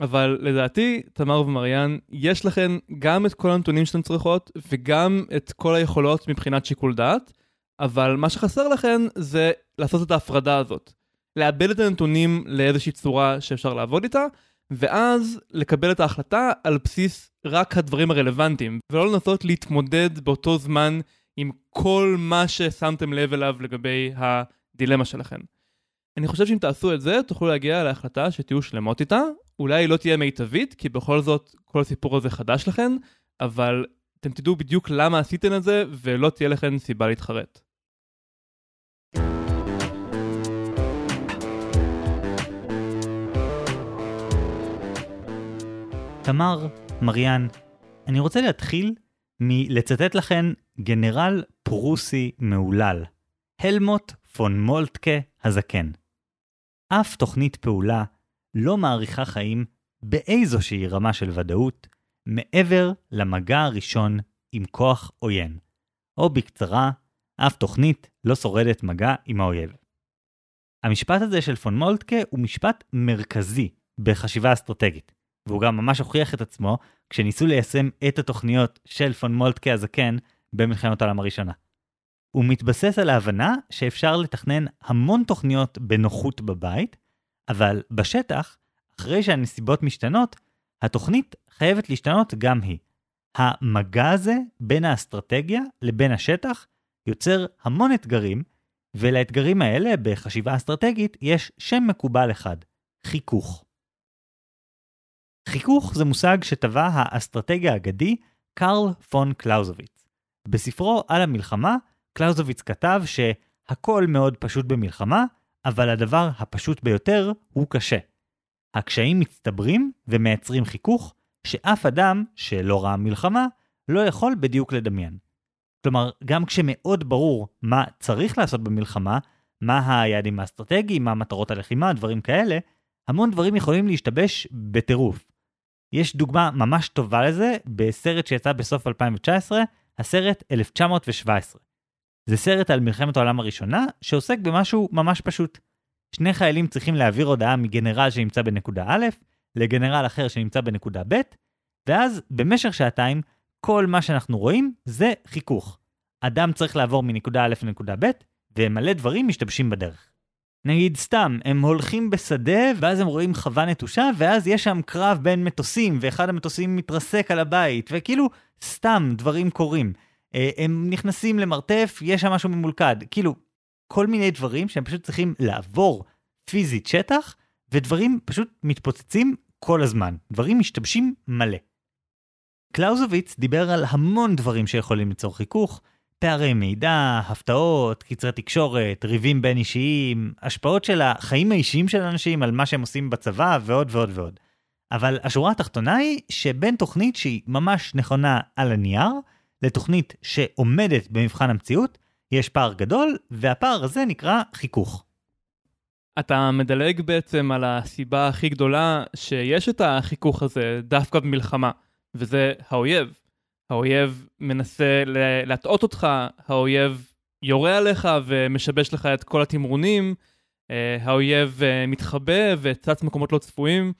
אבל לדעתי, תמר ומריאן, יש לכן גם את כל הנתונים שאתן צריכות וגם את כל היכולות מבחינת שיקול דעת, אבל מה שחסר לכן זה לעשות את ההפרדה הזאת. לאבד את הנתונים לאיזושהי צורה שאפשר לעבוד איתה, ואז לקבל את ההחלטה על בסיס רק הדברים הרלוונטיים, ולא לנסות להתמודד באותו זמן עם כל מה ששמתם לב אליו לגבי הדילמה שלכם. אני חושב שאם תעשו את זה, תוכלו להגיע להחלטה שתהיו שלמות איתה. אולי היא לא תהיה מיטבית, כי בכל זאת כל הסיפור הזה חדש לכם, אבל אתם תדעו בדיוק למה עשיתם את זה, ולא תהיה לכם סיבה להתחרט. תמר, מריאן, אני רוצה להתחיל מלצטט לכן גנרל פרוסי מהולל, הלמוט פון מולטקה הזקן. אף תוכנית פעולה לא מאריכה חיים באיזושהי רמה של ודאות מעבר למגע הראשון עם כוח עוין, או בקצרה, אף תוכנית לא שורדת מגע עם האויב. המשפט הזה של פון מולטקה הוא משפט מרכזי בחשיבה אסטרטגית, והוא גם ממש הוכיח את עצמו כשניסו ליישם את התוכניות של פון מולטקה הזקן במלחמת העולם הראשונה. הוא מתבסס על ההבנה שאפשר לתכנן המון תוכניות בנוחות בבית, אבל בשטח, אחרי שהנסיבות משתנות, התוכנית חייבת להשתנות גם היא. המגע הזה בין האסטרטגיה לבין השטח יוצר המון אתגרים, ולאתגרים האלה בחשיבה אסטרטגית יש שם מקובל אחד, חיכוך. חיכוך זה מושג שטבע האסטרטגיה האגדי קרל פון קלאוזוביץ. בספרו על המלחמה, קלאוזוביץ כתב שהכל מאוד פשוט במלחמה, אבל הדבר הפשוט ביותר הוא קשה. הקשיים מצטברים ומייצרים חיכוך שאף אדם שלא ראה מלחמה לא יכול בדיוק לדמיין. כלומר, גם כשמאוד ברור מה צריך לעשות במלחמה, מה היעדים האסטרטגיים, מה מטרות הלחימה, דברים כאלה, המון דברים יכולים להשתבש בטירוף. יש דוגמה ממש טובה לזה בסרט שיצא בסוף 2019, הסרט 1917. זה סרט על מלחמת העולם הראשונה, שעוסק במשהו ממש פשוט. שני חיילים צריכים להעביר הודעה מגנרל שנמצא בנקודה א' לגנרל אחר שנמצא בנקודה ב', ואז במשך שעתיים כל מה שאנחנו רואים זה חיכוך. אדם צריך לעבור מנקודה א' לנקודה ב', ומלא דברים משתבשים בדרך. נגיד סתם, הם הולכים בשדה, ואז הם רואים חווה נטושה, ואז יש שם קרב בין מטוסים, ואחד המטוסים מתרסק על הבית, וכאילו, סתם דברים קורים. אה, הם נכנסים למרתף, יש שם משהו ממולכד. כאילו, כל מיני דברים שהם פשוט צריכים לעבור פיזית שטח, ודברים פשוט מתפוצצים כל הזמן. דברים משתבשים מלא. קלאוזוביץ דיבר על המון דברים שיכולים ליצור חיכוך, פערי מידע, הפתעות, קצרי תקשורת, ריבים בין אישיים, השפעות של החיים האישיים של אנשים על מה שהם עושים בצבא ועוד ועוד ועוד. אבל השורה התחתונה היא שבין תוכנית שהיא ממש נכונה על הנייר, לתוכנית שעומדת במבחן המציאות, יש פער גדול, והפער הזה נקרא חיכוך. אתה מדלג בעצם על הסיבה הכי גדולה שיש את החיכוך הזה דווקא במלחמה, וזה האויב. האויב מנסה להטעות אותך, האויב יורה עליך ומשבש לך את כל התמרונים, אה, האויב אה, מתחבא וצץ מקומות לא צפויים.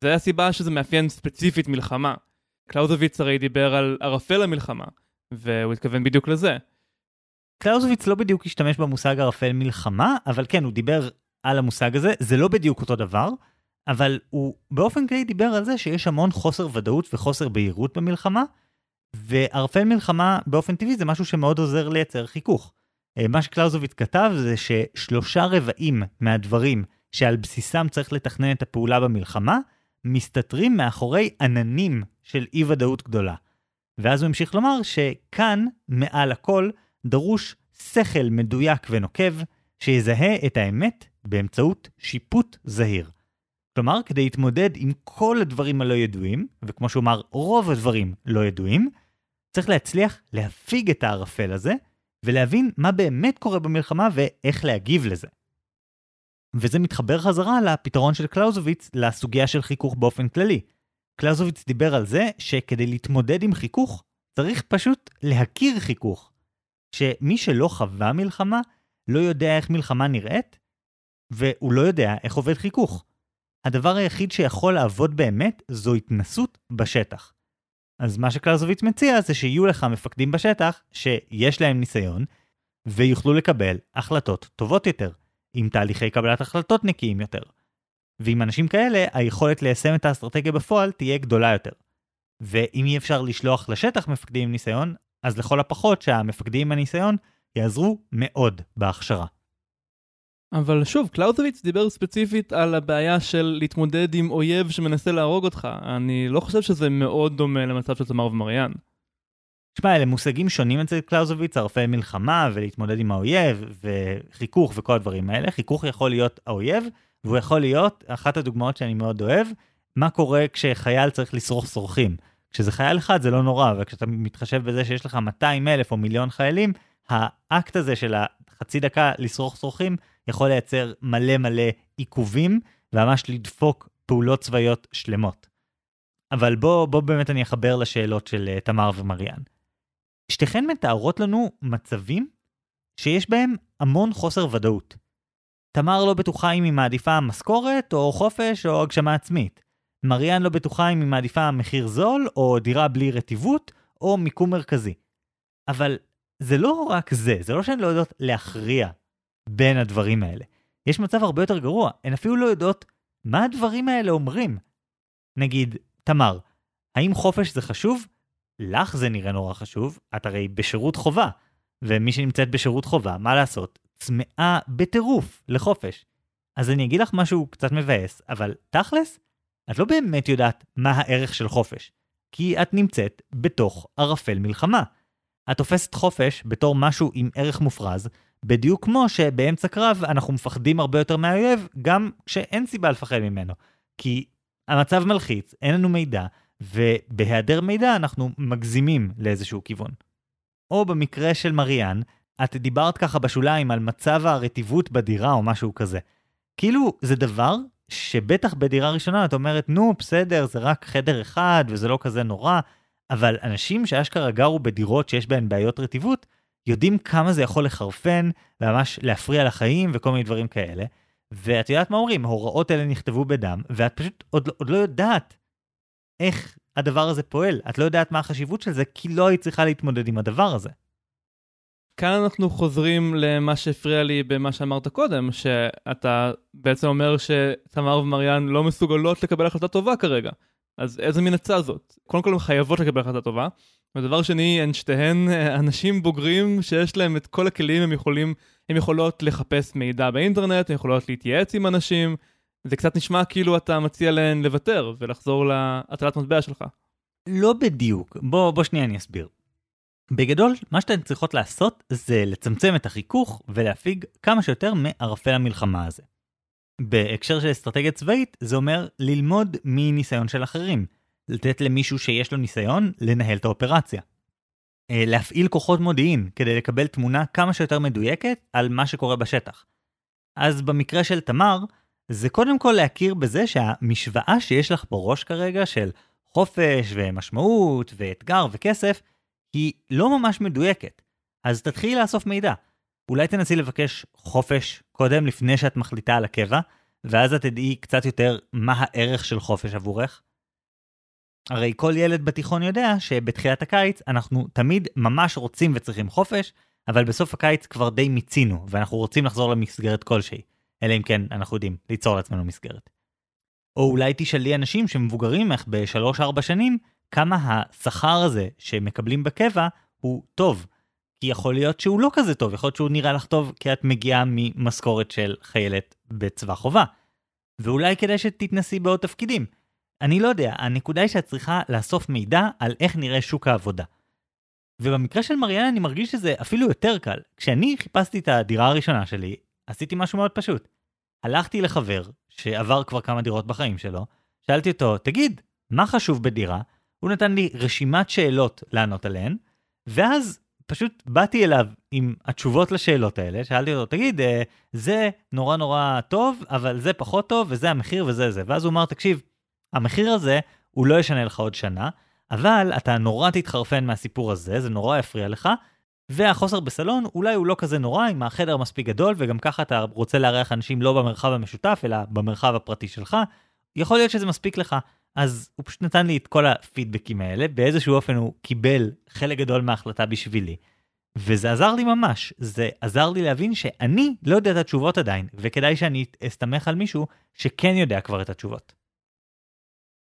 זה הסיבה שזה מאפיין ספציפית מלחמה. קלאוזוביץ הרי דיבר על ערפל המלחמה, והוא התכוון בדיוק לזה. קלאוזוביץ לא בדיוק השתמש במושג ערפל מלחמה, אבל כן, הוא דיבר על המושג הזה, זה לא בדיוק אותו דבר, אבל הוא באופן כללי דיבר על זה שיש המון חוסר ודאות וחוסר בהירות במלחמה, וערפל מלחמה באופן טבעי זה משהו שמאוד עוזר לייצר חיכוך. אה, מה שקלאוזוביץ כתב זה ששלושה רבעים מהדברים שעל בסיסם צריך לתכנן את הפעולה במלחמה, מסתתרים מאחורי עננים של אי ודאות גדולה. ואז הוא המשיך לומר שכאן, מעל הכל, דרוש שכל מדויק ונוקב, שיזהה את האמת באמצעות שיפוט זהיר. כלומר, כדי להתמודד עם כל הדברים הלא ידועים, וכמו שהוא אמר, רוב הדברים לא ידועים, צריך להצליח להפיג את הערפל הזה, ולהבין מה באמת קורה במלחמה ואיך להגיב לזה. וזה מתחבר חזרה לפתרון של קלאוזוביץ לסוגיה של חיכוך באופן כללי. קלאוזוביץ דיבר על זה שכדי להתמודד עם חיכוך, צריך פשוט להכיר חיכוך. שמי שלא חווה מלחמה, לא יודע איך מלחמה נראית, והוא לא יודע איך עובד חיכוך. הדבר היחיד שיכול לעבוד באמת זו התנסות בשטח. אז מה שקלאוזוביץ מציע זה שיהיו לך מפקדים בשטח שיש להם ניסיון, ויוכלו לקבל החלטות טובות יותר, עם תהליכי קבלת החלטות נקיים יותר. ועם אנשים כאלה, היכולת ליישם את האסטרטגיה בפועל תהיה גדולה יותר. ואם אי אפשר לשלוח לשטח מפקדים עם ניסיון, אז לכל הפחות שהמפקדים עם הניסיון יעזרו מאוד בהכשרה. אבל שוב, קלאוזוביץ דיבר ספציפית על הבעיה של להתמודד עם אויב שמנסה להרוג אותך. אני לא חושב שזה מאוד דומה למצב של תמר ומריאן. תשמע, אלה מושגים שונים אצל קלאוזוביץ, ערפי מלחמה ולהתמודד עם האויב וחיכוך וכל הדברים האלה. חיכוך יכול להיות האויב, והוא יכול להיות, אחת הדוגמאות שאני מאוד אוהב, מה קורה כשחייל צריך לשרוך שורכים. כשזה חייל אחד זה לא נורא, וכשאתה מתחשב בזה שיש לך 200 אלף או מיליון חיילים, האקט הזה של החצי דקה לשרוך שרוכים יכול לייצר מלא מלא עיכובים, וממש לדפוק פעולות צבאיות שלמות. אבל בוא, בוא באמת אני אחבר לשאלות של uh, תמר ומריאן. שתיכן מתארות לנו מצבים שיש בהם המון חוסר ודאות. תמר לא בטוחה אם היא מעדיפה משכורת, או חופש, או הגשמה עצמית. מריאן לא בטוחה אם היא מעדיפה מחיר זול, או דירה בלי רטיבות, או מיקום מרכזי. אבל זה לא רק זה, זה לא שהן לא יודעות להכריע בין הדברים האלה. יש מצב הרבה יותר גרוע, הן אפילו לא יודעות מה הדברים האלה אומרים. נגיד, תמר, האם חופש זה חשוב? לך זה נראה נורא חשוב, את הרי בשירות חובה, ומי שנמצאת בשירות חובה, מה לעשות? צמאה בטירוף לחופש. אז אני אגיד לך משהו קצת מבאס, אבל תכלס, את לא באמת יודעת מה הערך של חופש, כי את נמצאת בתוך ערפל מלחמה. את תופסת חופש בתור משהו עם ערך מופרז, בדיוק כמו שבאמצע קרב אנחנו מפחדים הרבה יותר מהאויב, גם כשאין סיבה לפחד ממנו. כי המצב מלחיץ, אין לנו מידע, ובהיעדר מידע אנחנו מגזימים לאיזשהו כיוון. או במקרה של מריאן, את דיברת ככה בשוליים על מצב הרטיבות בדירה או משהו כזה. כאילו, זה דבר שבטח בדירה ראשונה את אומרת, נו, בסדר, זה רק חדר אחד וזה לא כזה נורא, אבל אנשים שאשכרה גרו בדירות שיש בהן בעיות רטיבות, יודעים כמה זה יכול לחרפן, וממש להפריע לחיים וכל מיני דברים כאלה. ואת יודעת מה אומרים, ההוראות האלה נכתבו בדם, ואת פשוט עוד, עוד לא יודעת איך הדבר הזה פועל. את לא יודעת מה החשיבות של זה, כי לא היית צריכה להתמודד עם הדבר הזה. כאן אנחנו חוזרים למה שהפריע לי במה שאמרת קודם, שאתה בעצם אומר שתמר ומריאן לא מסוגלות לקבל החלטה טובה כרגע. אז איזה מין עצה זאת? קודם כל הן חייבות לקבל החלטה טובה, ודבר שני, הן שתיהן אנשים בוגרים שיש להם את כל הכלים, הם יכולים, הם יכולות לחפש מידע באינטרנט, הן יכולות להתייעץ עם אנשים, זה קצת נשמע כאילו אתה מציע להן לוותר ולחזור להטלת מטבע שלך. לא בדיוק, בוא, בוא שנייה אני אסביר. בגדול, מה שאתן צריכות לעשות זה לצמצם את החיכוך ולהפיג כמה שיותר מערפל המלחמה הזה. בהקשר של אסטרטגיה צבאית, זה אומר ללמוד מניסיון של אחרים. לתת למישהו שיש לו ניסיון לנהל את האופרציה. אה, להפעיל כוחות מודיעין כדי לקבל תמונה כמה שיותר מדויקת על מה שקורה בשטח. אז במקרה של תמר, זה קודם כל להכיר בזה שהמשוואה שיש לך בראש כרגע של חופש ומשמעות ואתגר וכסף, היא לא ממש מדויקת. אז תתחילי לאסוף מידע. אולי תנסי לבקש חופש קודם לפני שאת מחליטה על הקבע, ואז את תדעי קצת יותר מה הערך של חופש עבורך. הרי כל ילד בתיכון יודע שבתחילת הקיץ אנחנו תמיד ממש רוצים וצריכים חופש, אבל בסוף הקיץ כבר די מיצינו, ואנחנו רוצים לחזור למסגרת כלשהי. אלא אם כן אנחנו יודעים ליצור לעצמנו מסגרת. או אולי תשאלי אנשים שמבוגרים ממך ב-3-4 שנים, כמה השכר הזה שהם מקבלים בקבע הוא טוב. כי יכול להיות שהוא לא כזה טוב, יכול להיות שהוא נראה לך טוב כי את מגיעה ממשכורת של חיילת בצבא חובה. ואולי כדאי שתתנסי בעוד תפקידים. אני לא יודע, הנקודה היא שאת צריכה לאסוף מידע על איך נראה שוק העבודה. ובמקרה של מריאנה אני מרגיש שזה אפילו יותר קל. כשאני חיפשתי את הדירה הראשונה שלי, עשיתי משהו מאוד פשוט. הלכתי לחבר, שעבר כבר כמה דירות בחיים שלו, שאלתי אותו, תגיד, מה חשוב בדירה? הוא נתן לי רשימת שאלות לענות עליהן, ואז פשוט באתי אליו עם התשובות לשאלות האלה, שאלתי אותו, תגיד, אה, זה נורא נורא טוב, אבל זה פחות טוב, וזה המחיר וזה זה. ואז הוא אמר, תקשיב, המחיר הזה, הוא לא ישנה לך עוד שנה, אבל אתה נורא תתחרפן מהסיפור הזה, זה נורא יפריע לך, והחוסר בסלון אולי הוא לא כזה נורא אם החדר מספיק גדול וגם ככה אתה רוצה לארח אנשים לא במרחב המשותף אלא במרחב הפרטי שלך, יכול להיות שזה מספיק לך. אז הוא פשוט נתן לי את כל הפידבקים האלה, באיזשהו אופן הוא קיבל חלק גדול מההחלטה בשבילי. וזה עזר לי ממש, זה עזר לי להבין שאני לא יודע את התשובות עדיין, וכדאי שאני אסתמך על מישהו שכן יודע כבר את התשובות.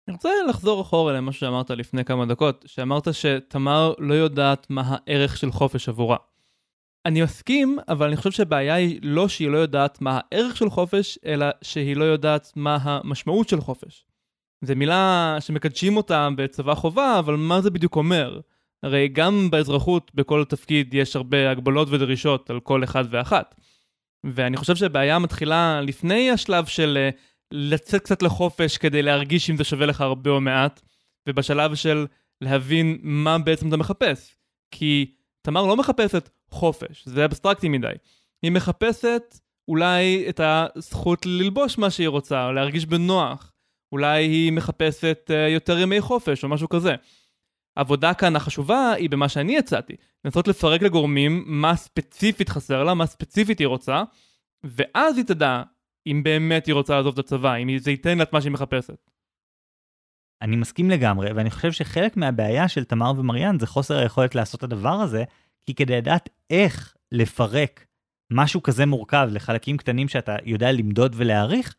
אני רוצה לחזור אחורה למה שאמרת לפני כמה דקות, שאמרת שתמר לא יודעת מה הערך של חופש עבורה. אני מסכים, אבל אני חושב שהבעיה היא לא שהיא לא יודעת מה הערך של חופש, אלא שהיא לא יודעת מה המשמעות של חופש. זו מילה שמקדשים אותה בצבא חובה, אבל מה זה בדיוק אומר? הרי גם באזרחות, בכל תפקיד, יש הרבה הגבלות ודרישות על כל אחד ואחת. ואני חושב שהבעיה מתחילה לפני השלב של אה, לצאת קצת לחופש כדי להרגיש אם זה שווה לך הרבה או מעט, ובשלב של להבין מה בעצם אתה מחפש. כי תמר לא מחפשת חופש, זה אבסטרקטי מדי. היא מחפשת אולי את הזכות ללבוש מה שהיא רוצה, או להרגיש בנוח. אולי היא מחפשת uh, יותר ימי חופש או משהו כזה. העבודה כאן החשובה היא במה שאני הצעתי, לנסות לפרק לגורמים מה ספציפית חסר לה, מה ספציפית היא רוצה, ואז היא תדע אם באמת היא רוצה לעזוב את הצבא, אם זה ייתן לה את מה שהיא מחפשת. אני מסכים לגמרי, ואני חושב שחלק מהבעיה של תמר ומריאן זה חוסר היכולת לעשות את הדבר הזה, כי כדי לדעת איך לפרק משהו כזה מורכב לחלקים קטנים שאתה יודע למדוד ולהעריך,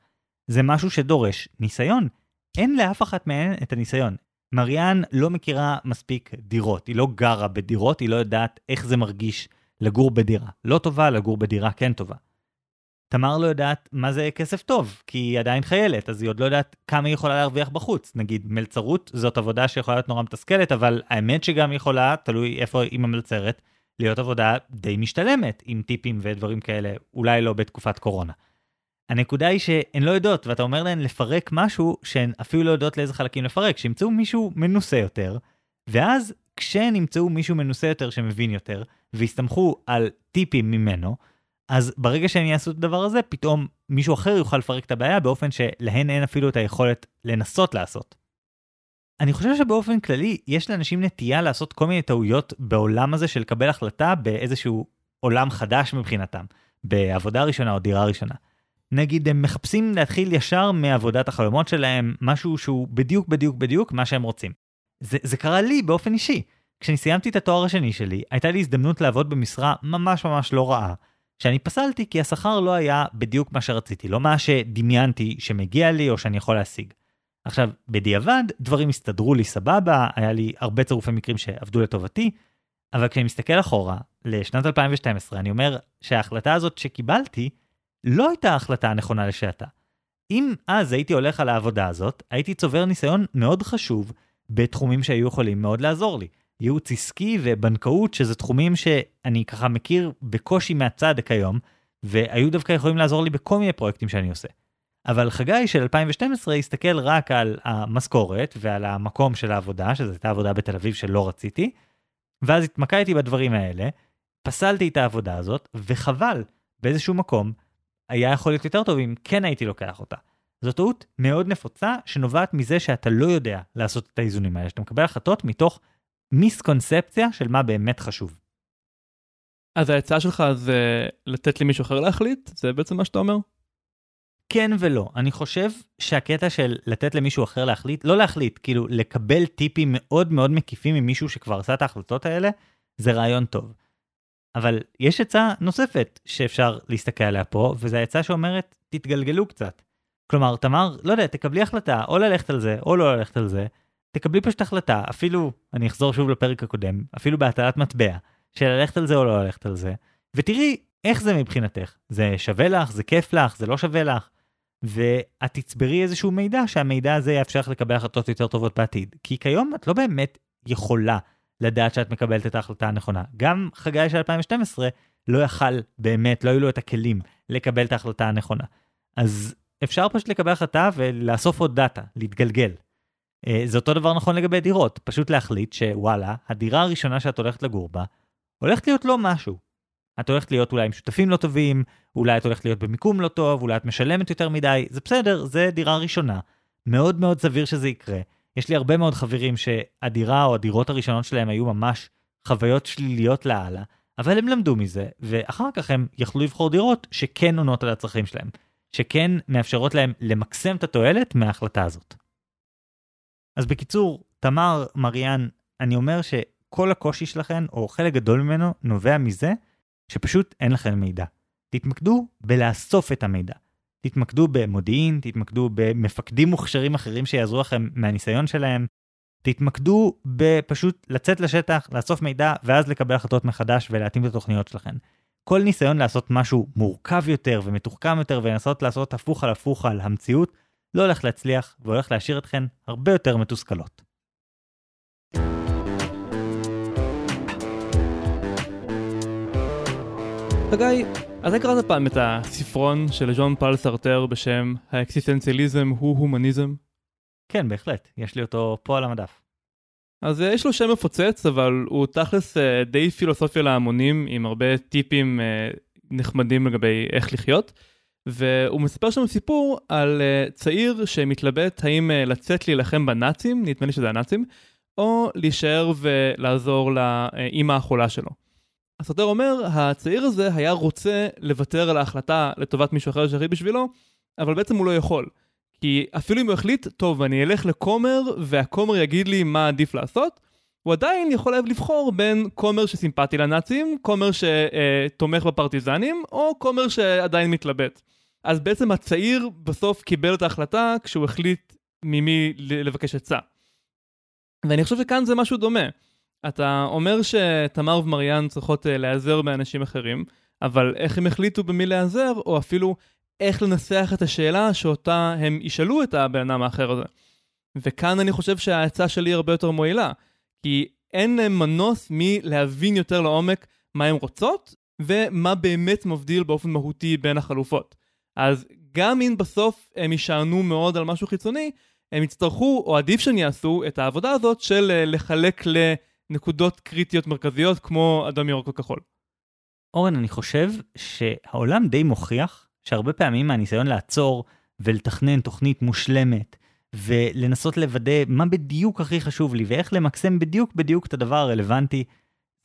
זה משהו שדורש ניסיון. אין לאף אחת מהן את הניסיון. מריאן לא מכירה מספיק דירות, היא לא גרה בדירות, היא לא יודעת איך זה מרגיש לגור בדירה. לא טובה, לגור בדירה כן טובה. תמר לא יודעת מה זה כסף טוב, כי היא עדיין חיילת, אז היא עוד לא יודעת כמה היא יכולה להרוויח בחוץ. נגיד, מלצרות זאת עבודה שיכולה להיות נורא מתסכלת, אבל האמת שגם יכולה, תלוי איפה היא ממלצרת, להיות עבודה די משתלמת, עם טיפים ודברים כאלה, אולי לא בתקופת קורונה. הנקודה היא שהן לא יודעות, ואתה אומר להן לפרק משהו שהן אפילו לא יודעות לאיזה חלקים לפרק, שימצאו מישהו מנוסה יותר, ואז כשהן ימצאו מישהו מנוסה יותר שמבין יותר, ויסתמכו על טיפים ממנו, אז ברגע שהם יעשו את הדבר הזה, פתאום מישהו אחר יוכל לפרק את הבעיה באופן שלהן אין אפילו את היכולת לנסות לעשות. אני חושב שבאופן כללי, יש לאנשים נטייה לעשות כל מיני טעויות בעולם הזה של לקבל החלטה באיזשהו עולם חדש מבחינתם, בעבודה ראשונה או דירה ראשונה. נגיד הם מחפשים להתחיל ישר מעבודת החלומות שלהם, משהו שהוא בדיוק בדיוק בדיוק מה שהם רוצים. זה, זה קרה לי באופן אישי. כשאני סיימתי את התואר השני שלי, הייתה לי הזדמנות לעבוד במשרה ממש ממש לא רעה, שאני פסלתי כי השכר לא היה בדיוק מה שרציתי, לא מה שדמיינתי שמגיע לי או שאני יכול להשיג. עכשיו, בדיעבד, דברים הסתדרו לי סבבה, היה לי הרבה צירופי מקרים שעבדו לטובתי, אבל כשאני מסתכל אחורה, לשנת 2012, אני אומר שההחלטה הזאת שקיבלתי, לא הייתה ההחלטה הנכונה לשעתה. אם אז הייתי הולך על העבודה הזאת, הייתי צובר ניסיון מאוד חשוב בתחומים שהיו יכולים מאוד לעזור לי. ייעוץ עסקי ובנקאות, שזה תחומים שאני ככה מכיר בקושי מהצד כיום, והיו דווקא יכולים לעזור לי בכל מיני פרויקטים שאני עושה. אבל חגי של 2012 הסתכל רק על המשכורת ועל המקום של העבודה, שזו הייתה עבודה בתל אביב שלא רציתי, ואז התמקדתי בדברים האלה, פסלתי את העבודה הזאת, וחבל, באיזשהו מקום, היה יכול להיות יותר טוב אם כן הייתי לוקח אותה. זו טעות מאוד נפוצה שנובעת מזה שאתה לא יודע לעשות את האיזונים האלה, שאתה מקבל החלטות מתוך מיסקונספציה של מה באמת חשוב. אז ההצעה שלך זה לתת למישהו אחר להחליט? זה בעצם מה שאתה אומר? כן ולא. אני חושב שהקטע של לתת למישהו אחר להחליט, לא להחליט, כאילו לקבל טיפים מאוד מאוד מקיפים ממישהו שכבר עשה את ההחלטות האלה, זה רעיון טוב. אבל יש עצה נוספת שאפשר להסתכל עליה פה, וזו העצה שאומרת, תתגלגלו קצת. כלומר, תמר, לא יודע, תקבלי החלטה, או ללכת על זה, או לא ללכת על זה, תקבלי פשוט החלטה, אפילו, אני אחזור שוב לפרק הקודם, אפילו בהטלת מטבע, של ללכת על זה או לא ללכת על זה, ותראי איך זה מבחינתך. זה שווה לך, זה כיף לך, זה לא שווה לך, ואת תצברי איזשהו מידע שהמידע הזה יאפשר לך לקבל החלטות יותר טובות בעתיד. כי כיום את לא באמת יכולה לדעת שאת מקבלת את ההחלטה הנכונה. גם חגי של 2012 לא יכל באמת, לא היו לו את הכלים לקבל את ההחלטה הנכונה. אז אפשר פשוט לקבל החלטה ולאסוף עוד דאטה, להתגלגל. אה, זה אותו דבר נכון לגבי דירות, פשוט להחליט שוואלה, הדירה הראשונה שאת הולכת לגור בה, הולכת להיות לא משהו. את הולכת להיות אולי עם שותפים לא טובים, אולי את הולכת להיות במיקום לא טוב, אולי את משלמת יותר מדי, זה בסדר, זה דירה ראשונה. מאוד מאוד סביר שזה יקרה. יש לי הרבה מאוד חברים שהדירה או הדירות הראשונות שלהם היו ממש חוויות שליליות לאללה, אבל הם למדו מזה, ואחר כך הם יכלו לבחור דירות שכן עונות על הצרכים שלהם, שכן מאפשרות להם למקסם את התועלת מההחלטה הזאת. אז בקיצור, תמר, מריאן, אני אומר שכל הקושי שלכם, או חלק גדול ממנו, נובע מזה שפשוט אין לכם מידע. תתמקדו בלאסוף את המידע. תתמקדו במודיעין, תתמקדו במפקדים מוכשרים אחרים שיעזרו לכם מהניסיון שלהם. תתמקדו בפשוט לצאת לשטח, לאסוף מידע, ואז לקבל החלטות מחדש ולהתאים את התוכניות שלכם. כל ניסיון לעשות משהו מורכב יותר ומתוחכם יותר ולנסות לעשות הפוך על הפוך על המציאות, לא הולך להצליח והולך להשאיר אתכן הרבה יותר מתוסכלות. חגי, אתה קראת פעם את הספרון של ז'ון פל סרטר בשם האקסיסטנציאליזם הוא הומניזם? כן, בהחלט, יש לי אותו פה על המדף. אז אה, יש לו שם מפוצץ, אבל הוא תכלס אה, די פילוסופיה להמונים, עם הרבה טיפים אה, נחמדים לגבי איך לחיות. והוא מספר שם סיפור על צעיר שמתלבט האם לצאת להילחם בנאצים, נדמה לי שזה הנאצים, או להישאר ולעזור לאימא החולה שלו. הסותר אומר, הצעיר הזה היה רוצה לוותר על ההחלטה לטובת מישהו אחר שיחליט בשבילו, אבל בעצם הוא לא יכול. כי אפילו אם הוא החליט, טוב, אני אלך לכומר, והכומר יגיד לי מה עדיף לעשות, הוא עדיין יכול לבחור בין כומר שסימפטי לנאצים, כומר שתומך בפרטיזנים, או כומר שעדיין מתלבט. אז בעצם הצעיר בסוף קיבל את ההחלטה כשהוא החליט ממי לבקש עצה. ואני חושב שכאן זה משהו דומה. אתה אומר שתמר ומריאן צריכות אה, להיעזר באנשים אחרים, אבל איך הם החליטו במי להיעזר, או אפילו איך לנסח את השאלה שאותה הם ישאלו את הבן אדם האחר הזה. וכאן אני חושב שהעצה שלי הרבה יותר מועילה, כי אין להם מנוס מלהבין יותר לעומק מה הן רוצות, ומה באמת מבדיל באופן מהותי בין החלופות. אז גם אם בסוף הם יישענו מאוד על משהו חיצוני, הם יצטרכו, או עדיף שהם יעשו, את העבודה הזאת של אה, לחלק ל... נקודות קריטיות מרכזיות כמו אדום ירוק וכחול. אורן, אני חושב שהעולם די מוכיח שהרבה פעמים מהניסיון לעצור ולתכנן תוכנית מושלמת ולנסות לוודא מה בדיוק הכי חשוב לי ואיך למקסם בדיוק בדיוק את הדבר הרלוונטי,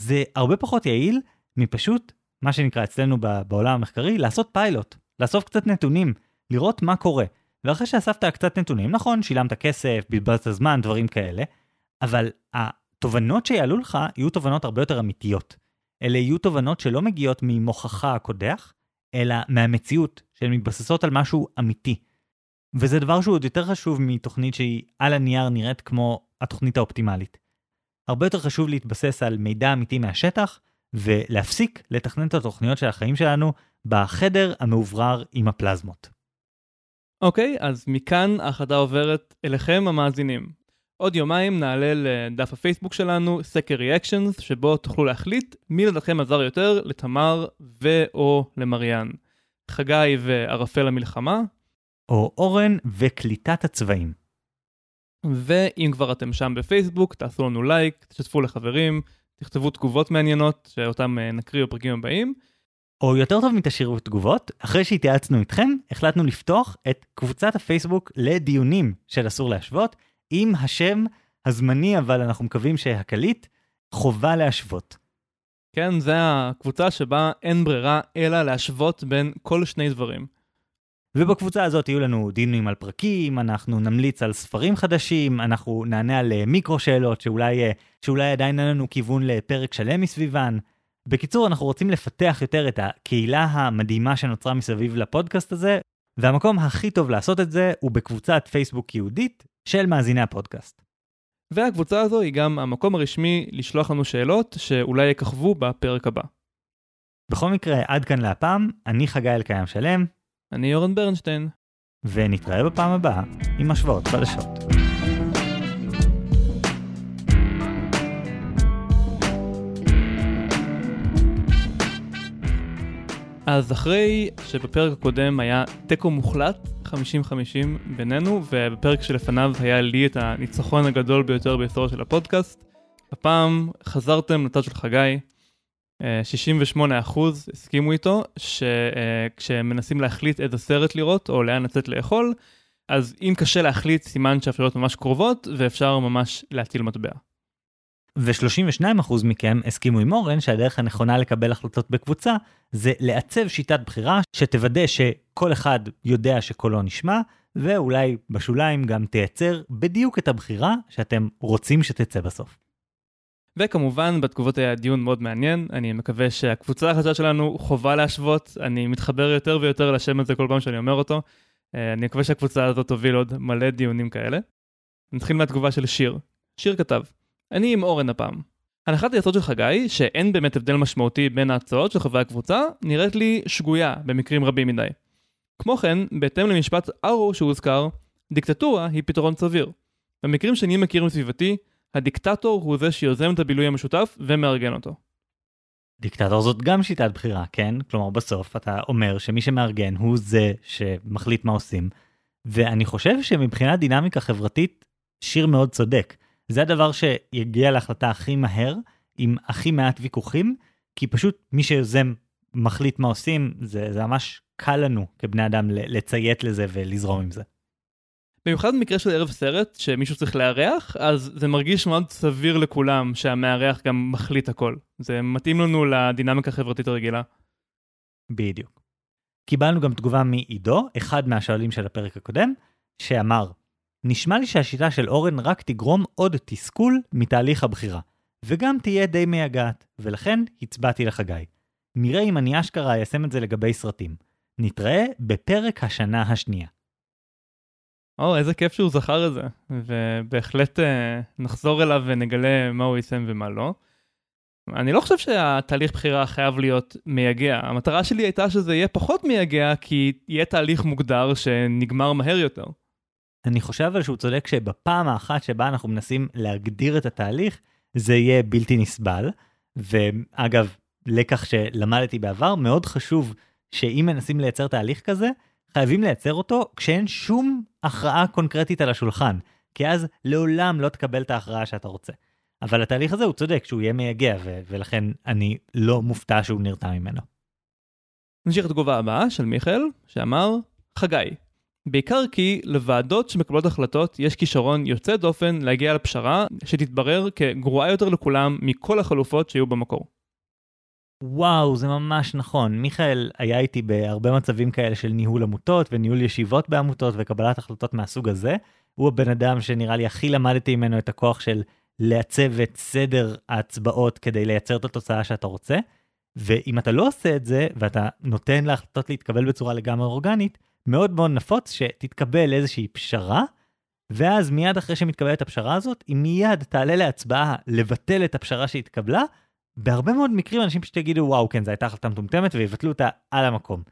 זה הרבה פחות יעיל מפשוט, מה שנקרא אצלנו בעולם המחקרי, לעשות פיילוט, לאסוף קצת נתונים, לראות מה קורה. ואחרי שאספת קצת נתונים, נכון, שילמת כסף, בזבזת זמן, דברים כאלה, אבל התובנות שיעלו לך יהיו תובנות הרבה יותר אמיתיות. אלה יהיו תובנות שלא מגיעות ממוחך הקודח, אלא מהמציאות, שהן מתבססות על משהו אמיתי. וזה דבר שהוא עוד יותר חשוב מתוכנית שהיא על הנייר נראית כמו התוכנית האופטימלית. הרבה יותר חשוב להתבסס על מידע אמיתי מהשטח, ולהפסיק לתכנן את התוכניות של החיים שלנו בחדר המאוורר עם הפלזמות. אוקיי, okay, אז מכאן ההחלטה עוברת אליכם המאזינים. עוד יומיים נעלה לדף הפייסבוק שלנו סקר reactions, שבו תוכלו להחליט מי לדעתכם עזר יותר לתמר ו/או למריאן. חגי וערפל המלחמה. או אורן וקליטת הצבעים. ואם כבר אתם שם בפייסבוק, תעשו לנו לייק, תשתפו לחברים, תכתבו תגובות מעניינות שאותם אה, נקריא בפרקים הבאים. או יותר טוב מתשאירו תגובות, אחרי שהתייעצנו איתכם, החלטנו לפתוח את קבוצת הפייסבוק לדיונים של אסור להשוות, עם השם הזמני, אבל אנחנו מקווים שהקליט, חובה להשוות. כן, זה הקבוצה שבה אין ברירה אלא להשוות בין כל שני דברים. ובקבוצה הזאת יהיו לנו דיונים על פרקים, אנחנו נמליץ על ספרים חדשים, אנחנו נענה על אה, מיקרו שאלות שאולי, אה, שאולי עדיין אין לנו כיוון לפרק שלם מסביבן. בקיצור, אנחנו רוצים לפתח יותר את הקהילה המדהימה שנוצרה מסביב לפודקאסט הזה, והמקום הכי טוב לעשות את זה הוא בקבוצת פייסבוק יהודית של מאזיני הפודקאסט. והקבוצה הזו היא גם המקום הרשמי לשלוח לנו שאלות שאולי יככבו בפרק הבא. בכל מקרה, עד כאן להפעם, אני חגי אלקיים שלם. אני אורן ברנשטיין. ונתראה בפעם הבאה עם השוואות חדשות. אז אחרי שבפרק הקודם היה תיקו מוחלט, 50-50 בינינו, ובפרק שלפניו היה לי את הניצחון הגדול ביותר בהיסטוריה של הפודקאסט, הפעם חזרתם לצד של חגי, 68% אה, הסכימו איתו, שכשהם מנסים להחליט איזה סרט לראות או לאן לצאת לאכול, אז אם קשה להחליט, סימן שהאפשרויות ממש קרובות, ואפשר ממש להטיל מטבע. ו-32% מכם הסכימו עם אורן שהדרך הנכונה לקבל החלטות בקבוצה זה לעצב שיטת בחירה שתוודא שכל אחד יודע שקולו נשמע, ואולי בשוליים גם תייצר בדיוק את הבחירה שאתם רוצים שתצא בסוף. וכמובן בתגובות היה דיון מאוד מעניין, אני מקווה שהקבוצה החדשה שלנו חובה להשוות, אני מתחבר יותר ויותר לשם הזה כל פעם שאני אומר אותו, אה, אני מקווה שהקבוצה הזאת תוביל עוד מלא דיונים כאלה. נתחיל מהתגובה של שיר. שיר כתב, אני עם אורן הפעם. הנחת היסוד של חגי, שאין באמת הבדל משמעותי בין ההצעות של חברי הקבוצה, נראית לי שגויה במקרים רבים מדי. כמו כן, בהתאם למשפט ארו שהוזכר, דיקטטורה היא פתרון סביר. במקרים שאני מכיר מסביבתי, הדיקטטור הוא זה שיוזם את הבילוי המשותף ומארגן אותו. דיקטטור זאת גם שיטת בחירה, כן? כלומר בסוף אתה אומר שמי שמארגן הוא זה שמחליט מה עושים. ואני חושב שמבחינת דינמיקה חברתית, שיר מאוד צודק. זה הדבר שיגיע להחלטה הכי מהר, עם הכי מעט ויכוחים, כי פשוט מי שיוזם מחליט מה עושים, זה, זה ממש קל לנו כבני אדם לציית לזה ולזרום עם זה. במיוחד במקרה של ערב סרט, שמישהו צריך לארח, אז זה מרגיש מאוד סביר לכולם שהמארח גם מחליט הכל. זה מתאים לנו לדינמיקה החברתית הרגילה. בדיוק. קיבלנו גם תגובה מעידו, אחד מהשואלים של הפרק הקודם, שאמר, נשמע לי שהשיטה של אורן רק תגרום עוד תסכול מתהליך הבחירה, וגם תהיה די מייגעת, ולכן הצבעתי לחגי. נראה אם אני אשכרה איישם את זה לגבי סרטים. נתראה בפרק השנה השנייה. או, איזה כיף שהוא זכר את זה, ובהחלט אה, נחזור אליו ונגלה מה הוא יישם ומה לא. אני לא חושב שהתהליך בחירה חייב להיות מייגע. המטרה שלי הייתה שזה יהיה פחות מייגע, כי יהיה תהליך מוגדר שנגמר מהר יותר. אני חושב אבל שהוא צודק שבפעם האחת שבה אנחנו מנסים להגדיר את התהליך, זה יהיה בלתי נסבל. ואגב, לקח שלמדתי בעבר, מאוד חשוב שאם מנסים לייצר תהליך כזה, חייבים לייצר אותו כשאין שום הכרעה קונקרטית על השולחן, כי אז לעולם לא תקבל את ההכרעה שאתה רוצה. אבל התהליך הזה הוא צודק שהוא יהיה מייגע, ו- ולכן אני לא מופתע שהוא נרתע ממנו. נמשיך לתגובה הבאה של מיכאל, שאמר, חגי, בעיקר כי לוועדות שמקבלות החלטות יש כישרון יוצא דופן להגיע לפשרה שתתברר כגרועה יותר לכולם מכל החלופות שהיו במקור. וואו, זה ממש נכון. מיכאל היה איתי בהרבה מצבים כאלה של ניהול עמותות וניהול ישיבות בעמותות וקבלת החלטות מהסוג הזה. הוא הבן אדם שנראה לי הכי למדתי ממנו את הכוח של לעצב את סדר ההצבעות כדי לייצר את התוצאה שאתה רוצה. ואם אתה לא עושה את זה, ואתה נותן להחלטות להתקבל בצורה לגמרי אורגנית, מאוד מאוד נפוץ שתתקבל איזושהי פשרה, ואז מיד אחרי שמתקבלת הפשרה הזאת, היא מיד תעלה להצבעה לבטל את הפשרה שהתקבלה, בהרבה מאוד מקרים אנשים פשוט יגידו, וואו, כן, זו הייתה החלטה מטומטמת, ויבטלו אותה על המקום.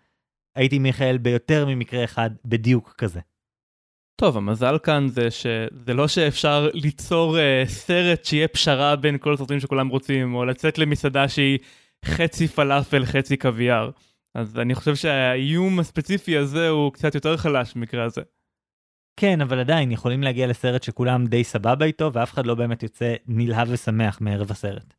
הייתי מיכאל ביותר ממקרה אחד בדיוק כזה. טוב, המזל כאן זה שזה לא שאפשר ליצור uh, סרט שיהיה פשרה בין כל הסרטים שכולם רוצים, או לצאת למסעדה שהיא חצי פלאפל, חצי קוויאר. אז אני חושב שהאיום הספציפי הזה הוא קצת יותר חלש במקרה הזה. כן, אבל עדיין יכולים להגיע לסרט שכולם די סבבה איתו, ואף אחד לא באמת יוצא נלהב ושמח מערב הסרט.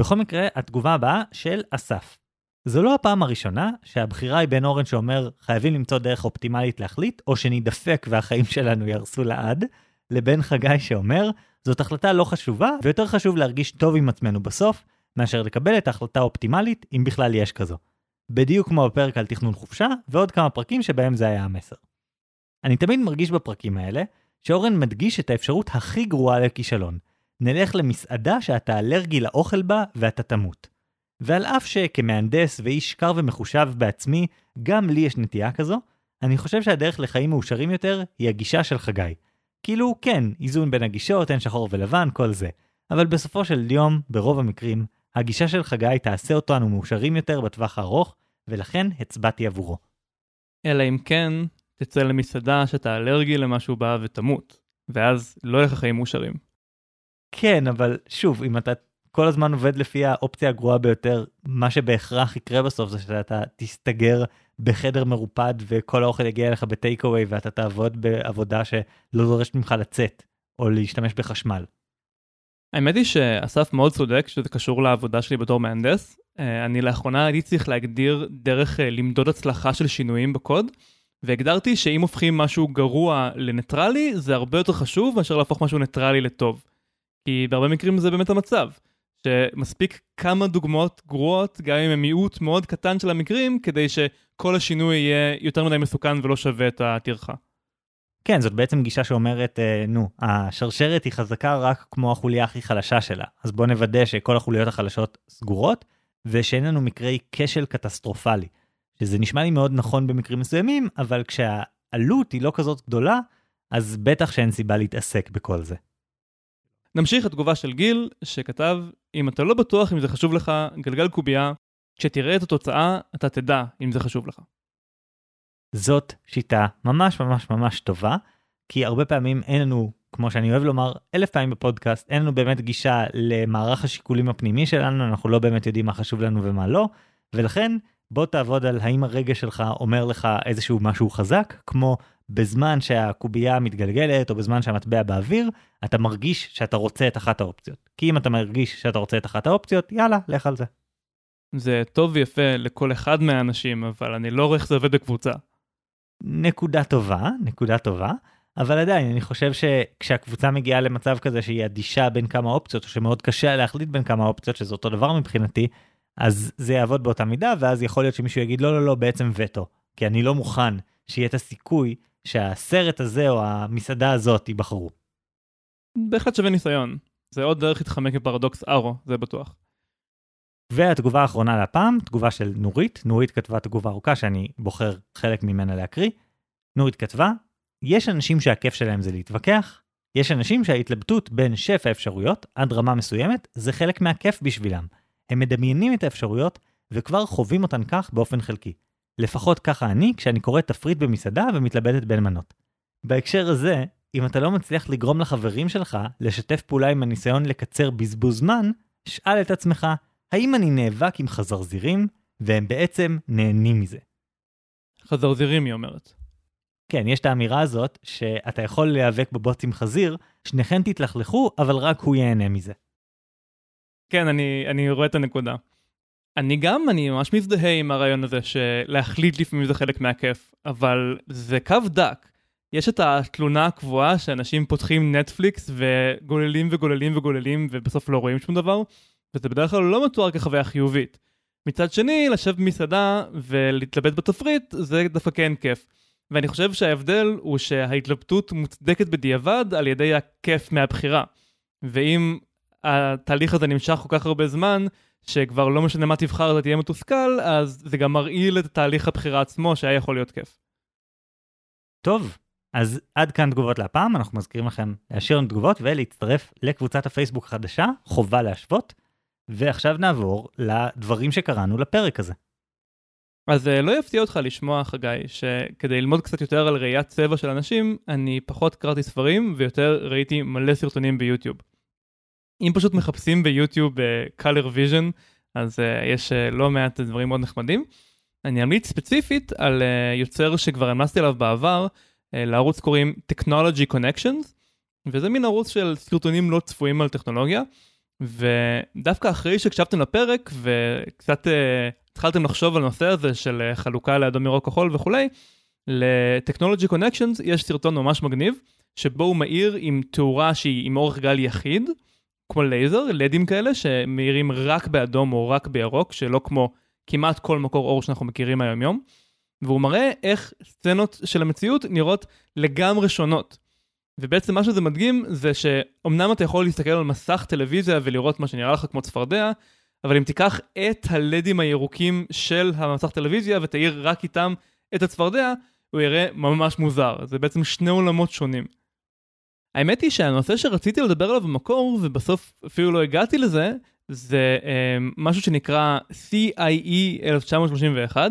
בכל מקרה, התגובה הבאה של אסף. זו לא הפעם הראשונה שהבחירה היא בין אורן שאומר חייבים למצוא דרך אופטימלית להחליט, או שנידפק והחיים שלנו יהרסו לעד, לבין חגי שאומר זאת החלטה לא חשובה, ויותר חשוב להרגיש טוב עם עצמנו בסוף, מאשר לקבל את ההחלטה האופטימלית, אם בכלל יש כזו. בדיוק כמו בפרק על תכנון חופשה, ועוד כמה פרקים שבהם זה היה המסר. אני תמיד מרגיש בפרקים האלה, שאורן מדגיש את האפשרות הכי גרועה לכישלון. נלך למסעדה שאתה אלרגי לאוכל בה ואתה תמות. ועל אף שכמהנדס ואיש קר ומחושב בעצמי, גם לי יש נטייה כזו, אני חושב שהדרך לחיים מאושרים יותר היא הגישה של חגי. כאילו, כן, איזון בין הגישות, אין שחור ולבן, כל זה. אבל בסופו של יום, ברוב המקרים, הגישה של חגי תעשה אותנו מאושרים יותר בטווח הארוך, ולכן הצבעתי עבורו. אלא אם כן, תצא למסעדה שאתה אלרגי למשהו בה ותמות, ואז לא יהיה לך חיים מאושרים. כן, אבל שוב, אם אתה כל הזמן עובד לפי האופציה הגרועה ביותר, מה שבהכרח יקרה בסוף זה שאתה תסתגר בחדר מרופד וכל האוכל יגיע אליך בטייק אווי ואתה תעבוד בעבודה שלא דורשת ממך לצאת או להשתמש בחשמל. האמת היא שאסף מאוד צודק שזה קשור לעבודה שלי בתור מהנדס. אה, אני לאחרונה הייתי צריך להגדיר דרך אה, למדוד הצלחה של שינויים בקוד, והגדרתי שאם הופכים משהו גרוע לניטרלי, זה הרבה יותר חשוב מאשר להפוך משהו ניטרלי לטוב. כי בהרבה מקרים זה באמת המצב. שמספיק כמה דוגמאות גרועות, גם אם הם מיעוט מאוד קטן של המקרים, כדי שכל השינוי יהיה יותר מדי מסוכן ולא שווה את הטרחה. כן, זאת בעצם גישה שאומרת, אה, נו, השרשרת היא חזקה רק כמו החוליה הכי חלשה שלה, אז בוא נוודא שכל החוליות החלשות סגורות, ושאין לנו מקרי כשל קטסטרופלי. שזה נשמע לי מאוד נכון במקרים מסוימים, אבל כשהעלות היא לא כזאת גדולה, אז בטח שאין סיבה להתעסק בכל זה. נמשיך לתגובה של גיל, שכתב, אם אתה לא בטוח אם זה חשוב לך, גלגל קובייה, כשתראה את התוצאה, אתה תדע אם זה חשוב לך. זאת שיטה ממש ממש ממש טובה, כי הרבה פעמים אין לנו, כמו שאני אוהב לומר אלף פעמים בפודקאסט, אין לנו באמת גישה למערך השיקולים הפנימי שלנו, אנחנו לא באמת יודעים מה חשוב לנו ומה לא, ולכן בוא תעבוד על האם הרגע שלך אומר לך איזשהו משהו חזק, כמו בזמן שהקובייה מתגלגלת או בזמן שהמטבע באוויר, אתה מרגיש שאתה רוצה את אחת האופציות. כי אם אתה מרגיש שאתה רוצה את אחת האופציות, יאללה, לך על זה. זה טוב ויפה לכל אחד מהאנשים, אבל אני לא רואה איך זה עובד בקבוצה. נקודה טובה, נקודה טובה, אבל עדיין אני חושב שכשהקבוצה מגיעה למצב כזה שהיא אדישה בין כמה אופציות, או שמאוד קשה להחליט בין כמה אופציות, שזה אותו דבר מבחינתי, אז זה יעבוד באותה מידה, ואז יכול להיות שמישהו יגיד לא, לא, לא, בעצם וטו. כי אני לא מוכן שיהיה את הסיכוי שהסרט הזה או המסעדה הזאת ייבחרו. בהחלט שווה ניסיון. זה עוד דרך להתחמק מפרדוקס ארו, זה בטוח. והתגובה האחרונה להפעם, תגובה של נורית. נורית כתבה תגובה ארוכה שאני בוחר חלק ממנה להקריא. נורית כתבה, יש אנשים שהכיף שלהם זה להתווכח, יש אנשים שההתלבטות בין שפע אפשרויות עד רמה מסוימת זה חלק מהכיף בשבילם. הם מדמיינים את האפשרויות וכבר חווים אותן כך באופן חלקי. לפחות ככה אני כשאני קורא תפריט במסעדה ומתלבטת בין מנות. בהקשר הזה, אם אתה לא מצליח לגרום לחברים שלך לשתף פעולה עם הניסיון לקצר בזבוז זמן, שאל את עצמך, האם אני נאבק עם חזרזירים, והם בעצם נהנים מזה. חזרזירים היא אומרת. כן, יש את האמירה הזאת, שאתה יכול להיאבק בבוץ עם חזיר, שניכם תתלכלכו, אבל רק הוא ייהנה מזה. כן, אני, אני רואה את הנקודה. אני גם, אני ממש מזדהה עם הרעיון הזה שלהחליט לפעמים זה חלק מהכיף, אבל זה קו דק. יש את התלונה הקבועה שאנשים פותחים נטפליקס וגוללים וגוללים וגוללים ובסוף לא רואים שום דבר, וזה בדרך כלל לא מתואר כחוויה חיובית. מצד שני, לשבת במסעדה ולהתלבט בתפריט זה דווקא כן כיף. ואני חושב שההבדל הוא שההתלבטות מוצדקת בדיעבד על ידי הכיף מהבחירה. ואם התהליך הזה נמשך כל כך הרבה זמן, שכבר לא משנה מה תבחר אתה תהיה מתוסכל, אז זה גם מרעיל את תהליך הבחירה עצמו שהיה יכול להיות כיף. טוב, אז עד כאן תגובות להפעם, אנחנו מזכירים לכם להשאיר לנו תגובות ולהצטרף לקבוצת הפייסבוק החדשה, חובה להשוות. ועכשיו נעבור לדברים שקראנו לפרק הזה. אז אה, לא יפתיע אותך לשמוע, חגי, שכדי ללמוד קצת יותר על ראיית צבע של אנשים, אני פחות קראתי ספרים ויותר ראיתי מלא סרטונים ביוטיוב. אם פשוט מחפשים ביוטיוב uh, color vision, אז uh, יש uh, לא מעט דברים מאוד נחמדים. אני אמליץ ספציפית על uh, יוצר שכבר המלצתי עליו בעבר, uh, לערוץ קוראים Technology Connections, וזה מין ערוץ של סרטונים לא צפויים על טכנולוגיה, ודווקא אחרי שהקשבתם לפרק וקצת uh, התחלתם לחשוב על הנושא הזה של uh, חלוקה לאדום ירוק כחול וכולי, ל-Technology Connections יש סרטון ממש מגניב, שבו הוא מאיר עם תאורה שהיא עם אורך גל יחיד, כמו לייזר, לדים כאלה שמאירים רק באדום או רק בירוק, שלא כמו כמעט כל מקור אור שאנחנו מכירים היום יום. והוא מראה איך סצנות של המציאות נראות לגמרי שונות. ובעצם מה שזה מדגים זה שאומנם אתה יכול להסתכל על מסך טלוויזיה ולראות מה שנראה לך כמו צפרדע, אבל אם תיקח את הלדים הירוקים של המסך טלוויזיה ותאיר רק איתם את הצפרדע, הוא יראה ממש מוזר. זה בעצם שני עולמות שונים. האמת היא שהנושא שרציתי לדבר עליו במקור, ובסוף אפילו לא הגעתי לזה, זה אה, משהו שנקרא CIE 1931,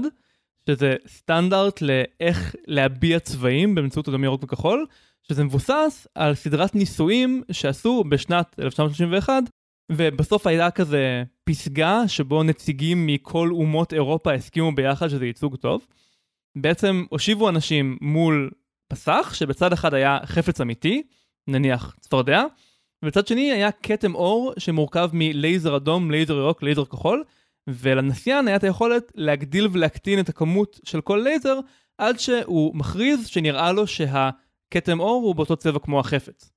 שזה סטנדרט לאיך להביע צבעים באמצעות אדום ירוק וכחול, שזה מבוסס על סדרת ניסויים שעשו בשנת 1931, ובסוף הייתה כזה פסגה שבו נציגים מכל אומות אירופה הסכימו ביחד שזה ייצוג טוב. בעצם הושיבו אנשים מול מסך, שבצד אחד היה חפץ אמיתי, נניח צפרדע, ובצד שני היה כתם אור שמורכב מלייזר אדום, לייזר ירוק, לייזר כחול, ולנסיין היה את היכולת להגדיל ולהקטין את הכמות של כל לייזר, עד שהוא מכריז שנראה לו שהכתם אור הוא באותו צבע כמו החפץ.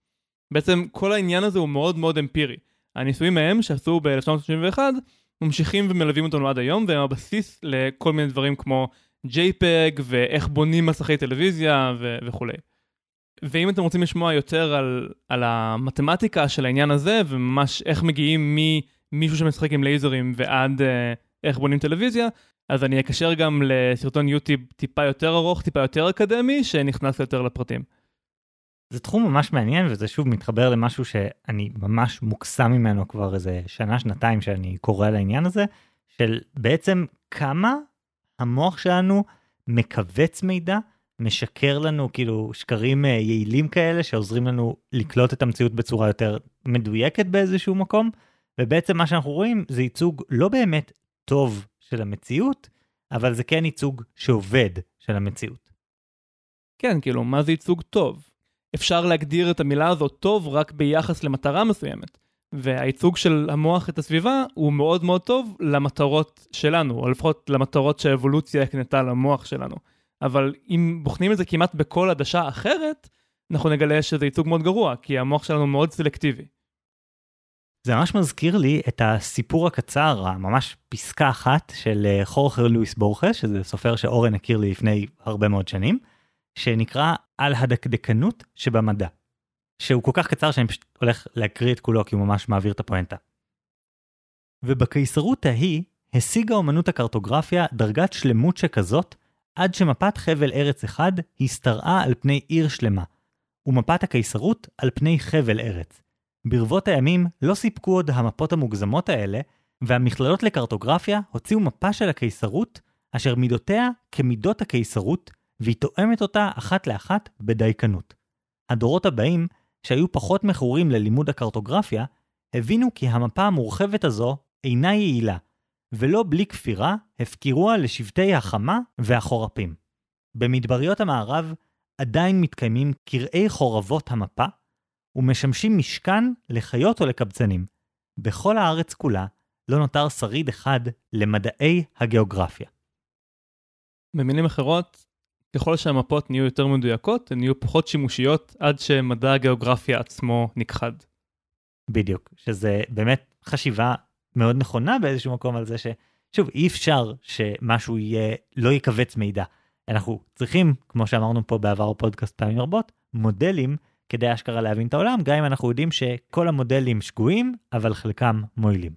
בעצם כל העניין הזה הוא מאוד מאוד אמפירי. הניסויים מהם שעשו ב-1931 ממשיכים ומלווים אותנו עד היום, והם הבסיס לכל מיני דברים כמו JPEG ואיך בונים מסכי טלוויזיה ו- וכולי. ואם אתם רוצים לשמוע יותר על, על המתמטיקה של העניין הזה, וממש איך מגיעים ממישהו שמשחק עם לייזרים ועד אה, איך בונים טלוויזיה, אז אני אקשר גם לסרטון יוטיוב טיפה יותר ארוך, טיפה יותר אקדמי, שנכנס יותר לפרטים. זה תחום ממש מעניין וזה שוב מתחבר למשהו שאני ממש מוקסם ממנו כבר איזה שנה שנתיים שאני קורא על העניין הזה של בעצם כמה המוח שלנו מכווץ מידע משקר לנו כאילו שקרים אה, יעילים כאלה שעוזרים לנו לקלוט את המציאות בצורה יותר מדויקת באיזשהו מקום ובעצם מה שאנחנו רואים זה ייצוג לא באמת טוב של המציאות אבל זה כן ייצוג שעובד של המציאות. כן כאילו מה זה ייצוג טוב? אפשר להגדיר את המילה הזאת טוב רק ביחס למטרה מסוימת. והייצוג של המוח את הסביבה הוא מאוד מאוד טוב למטרות שלנו, או לפחות למטרות שהאבולוציה הקנתה למוח שלנו. אבל אם בוחנים את זה כמעט בכל עדשה אחרת, אנחנו נגלה שזה ייצוג מאוד גרוע, כי המוח שלנו מאוד סלקטיבי. זה ממש מזכיר לי את הסיפור הקצר, הממש פסקה אחת של אה, חורכר לואיס בורכס, שזה סופר שאורן הכיר לי לפני הרבה מאוד שנים, שנקרא על הדקדקנות שבמדע. שהוא כל כך קצר שאני פשוט הולך להקריא את כולו כי הוא ממש מעביר את הפואנטה. ובקיסרות ההיא השיגה אומנות הקרטוגרפיה דרגת שלמות שכזאת, עד שמפת חבל ארץ אחד השתרעה על פני עיר שלמה, ומפת הקיסרות על פני חבל ארץ. ברבות הימים לא סיפקו עוד המפות המוגזמות האלה, והמכללות לקרטוגרפיה הוציאו מפה של הקיסרות, אשר מידותיה כמידות הקיסרות, והיא תואמת אותה אחת לאחת בדייקנות. הדורות הבאים, שהיו פחות מכורים ללימוד הקרטוגרפיה, הבינו כי המפה המורחבת הזו אינה יעילה, ולא בלי כפירה הפקירוה לשבטי החמה והחורפים. במדבריות המערב עדיין מתקיימים קרעי חורבות המפה, ומשמשים משכן לחיות או לקבצנים. בכל הארץ כולה לא נותר שריד אחד למדעי הגיאוגרפיה. במילים אחרות, ככל שהמפות נהיו יותר מדויקות, הן נהיו פחות שימושיות עד שמדע הגיאוגרפיה עצמו נכחד. בדיוק, שזה באמת חשיבה מאוד נכונה באיזשהו מקום על זה ששוב, אי אפשר שמשהו יהיה, לא יקבץ מידע. אנחנו צריכים, כמו שאמרנו פה בעבר בפודקאסט פעמים רבות, מודלים כדי אשכרה להבין את העולם, גם אם אנחנו יודעים שכל המודלים שגויים, אבל חלקם מועילים.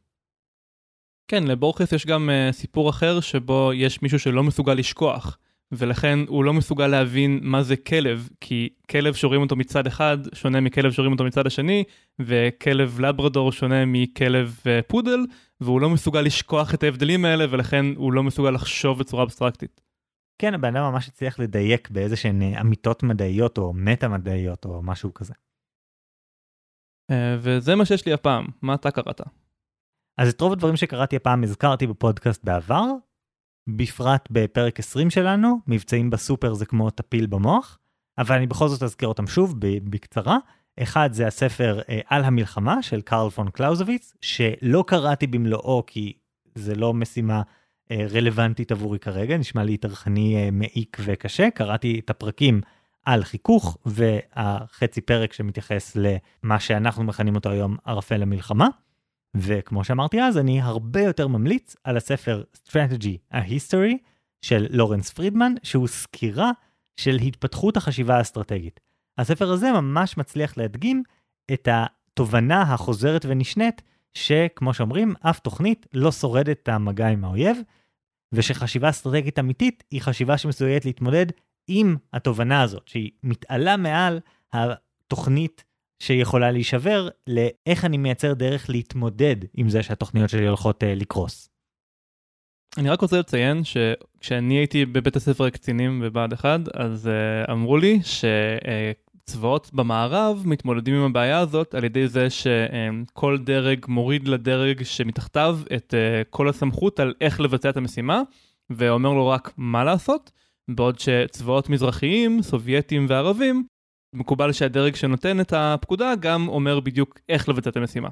כן, לבורכס יש גם uh, סיפור אחר שבו יש מישהו שלא מסוגל לשכוח, ולכן הוא לא מסוגל להבין מה זה כלב, כי כלב שרואים אותו מצד אחד שונה מכלב שרואים אותו מצד השני, וכלב לברדור שונה מכלב uh, פודל, והוא לא מסוגל לשכוח את ההבדלים האלה, ולכן הוא לא מסוגל לחשוב בצורה אבסטרקטית. כן, הבן אדם ממש הצליח לדייק באיזה שהן אה, אמיתות מדעיות או מטה מדעיות או משהו כזה. Uh, וזה מה שיש לי הפעם, מה אתה קראת? אז את רוב הדברים שקראתי הפעם הזכרתי בפודקאסט בעבר, בפרט בפרק 20 שלנו, מבצעים בסופר זה כמו טפיל במוח, אבל אני בכל זאת אזכיר אותם שוב בקצרה. אחד זה הספר אה, על המלחמה של קרל פון קלאוזוויץ, שלא קראתי במלואו כי זה לא משימה אה, רלוונטית עבורי כרגע, נשמע לי טרחני אה, מעיק וקשה, קראתי את הפרקים על חיכוך והחצי פרק שמתייחס למה שאנחנו מכנים אותו היום ערפל המלחמה. וכמו שאמרתי אז, אני הרבה יותר ממליץ על הספר Strategy, a History של לורנס פרידמן, שהוא סקירה של התפתחות החשיבה האסטרטגית. הספר הזה ממש מצליח להדגים את התובנה החוזרת ונשנית, שכמו שאומרים, אף תוכנית לא שורדת את המגע עם האויב, ושחשיבה אסטרטגית אמיתית היא חשיבה שמסוגלת להתמודד עם התובנה הזאת, שהיא מתעלה מעל התוכנית שיכולה להישבר לאיך אני מייצר דרך להתמודד עם זה שהתוכניות שלי הולכות uh, לקרוס. אני רק רוצה לציין שכשאני הייתי בבית הספר הקצינים בבה"ד 1, אז uh, אמרו לי שצבאות uh, במערב מתמודדים עם הבעיה הזאת על ידי זה שכל uh, דרג מוריד לדרג שמתחתיו את uh, כל הסמכות על איך לבצע את המשימה, ואומר לו רק מה לעשות, בעוד שצבאות מזרחיים, סובייטים וערבים מקובל שהדרג שנותן את הפקודה גם אומר בדיוק איך לבצע את המשימה.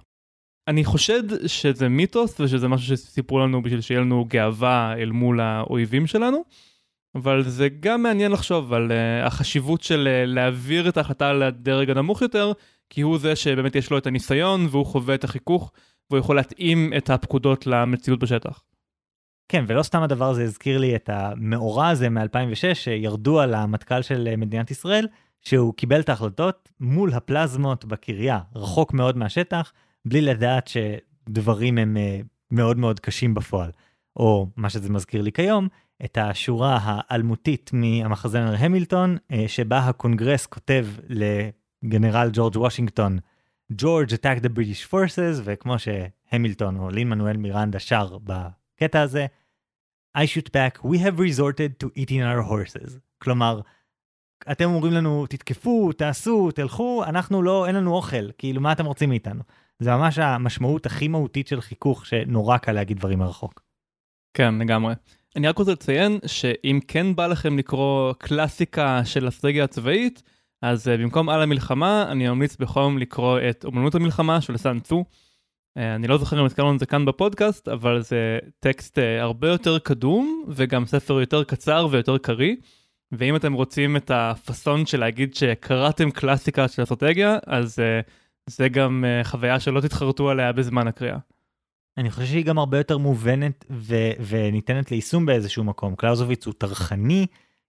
אני חושד שזה מיתוס ושזה משהו שסיפרו לנו בשביל שיהיה לנו גאווה אל מול האויבים שלנו, אבל זה גם מעניין לחשוב על uh, החשיבות של uh, להעביר את ההחלטה לדרג הנמוך יותר, כי הוא זה שבאמת יש לו את הניסיון והוא חווה את החיכוך והוא יכול להתאים את הפקודות למציאות בשטח. כן, ולא סתם הדבר הזה הזכיר לי את המאורע הזה מ-2006 שירדו על המטכ"ל של אה, מדינת ישראל. שהוא קיבל את ההחלטות מול הפלזמות בקריה, רחוק מאוד מהשטח, בלי לדעת שדברים הם uh, מאוד מאוד קשים בפועל. או מה שזה מזכיר לי כיום, את השורה האלמותית מהמחזמר המילטון, uh, שבה הקונגרס כותב לגנרל ג'ורג' וושינגטון, George attacked the British forces, וכמו שהמילטון או לין מנואל מירנדה שר בקטע הזה, I shoot back, we have resorted to eating our horses. כלומר, אתם אומרים לנו, תתקפו, תעשו, תלכו, אנחנו לא, אין לנו אוכל, כאילו, מה אתם רוצים מאיתנו? זה ממש המשמעות הכי מהותית של חיכוך, שנורא קל להגיד דברים מרחוק. כן, לגמרי. אני רק רוצה לציין שאם כן בא לכם לקרוא קלאסיקה של אסטרטגיה הצבאית, אז uh, במקום על המלחמה, אני ממליץ בחום לקרוא את אומנות המלחמה של סאן צו. Uh, אני לא זוכר אם הזכרנו את זה כאן בפודקאסט, אבל זה טקסט uh, הרבה יותר קדום, וגם ספר יותר קצר ויותר קריא. ואם אתם רוצים את הפאסון של להגיד שקראתם קלאסיקה של אסטרטגיה, אז uh, זה גם uh, חוויה שלא תתחרטו עליה בזמן הקריאה. אני חושב שהיא גם הרבה יותר מובנת ו- וניתנת ליישום באיזשהו מקום. קלאוזוביץ הוא טרחני,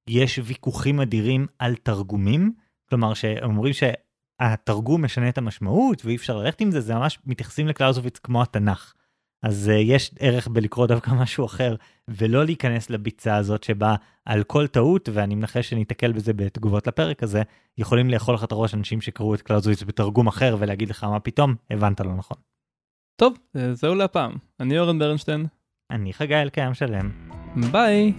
יש ויכוחים אדירים על תרגומים, כלומר שאומרים שהתרגום משנה את המשמעות ואי אפשר ללכת עם זה, זה ממש מתייחסים לקלאוזוביץ כמו התנ"ך. אז uh, יש ערך בלקרוא דווקא משהו אחר, ולא להיכנס לביצה הזאת שבה על כל טעות, ואני מנחש שניתקל בזה בתגובות לפרק הזה, יכולים לאכול לך את הראש אנשים שקראו את קלאוזוויץ בתרגום אחר ולהגיד לך מה פתאום, הבנת לא נכון. טוב, זהו להפעם. אני אורן ברנשטיין. אני חגי אלקיים שלם. ביי.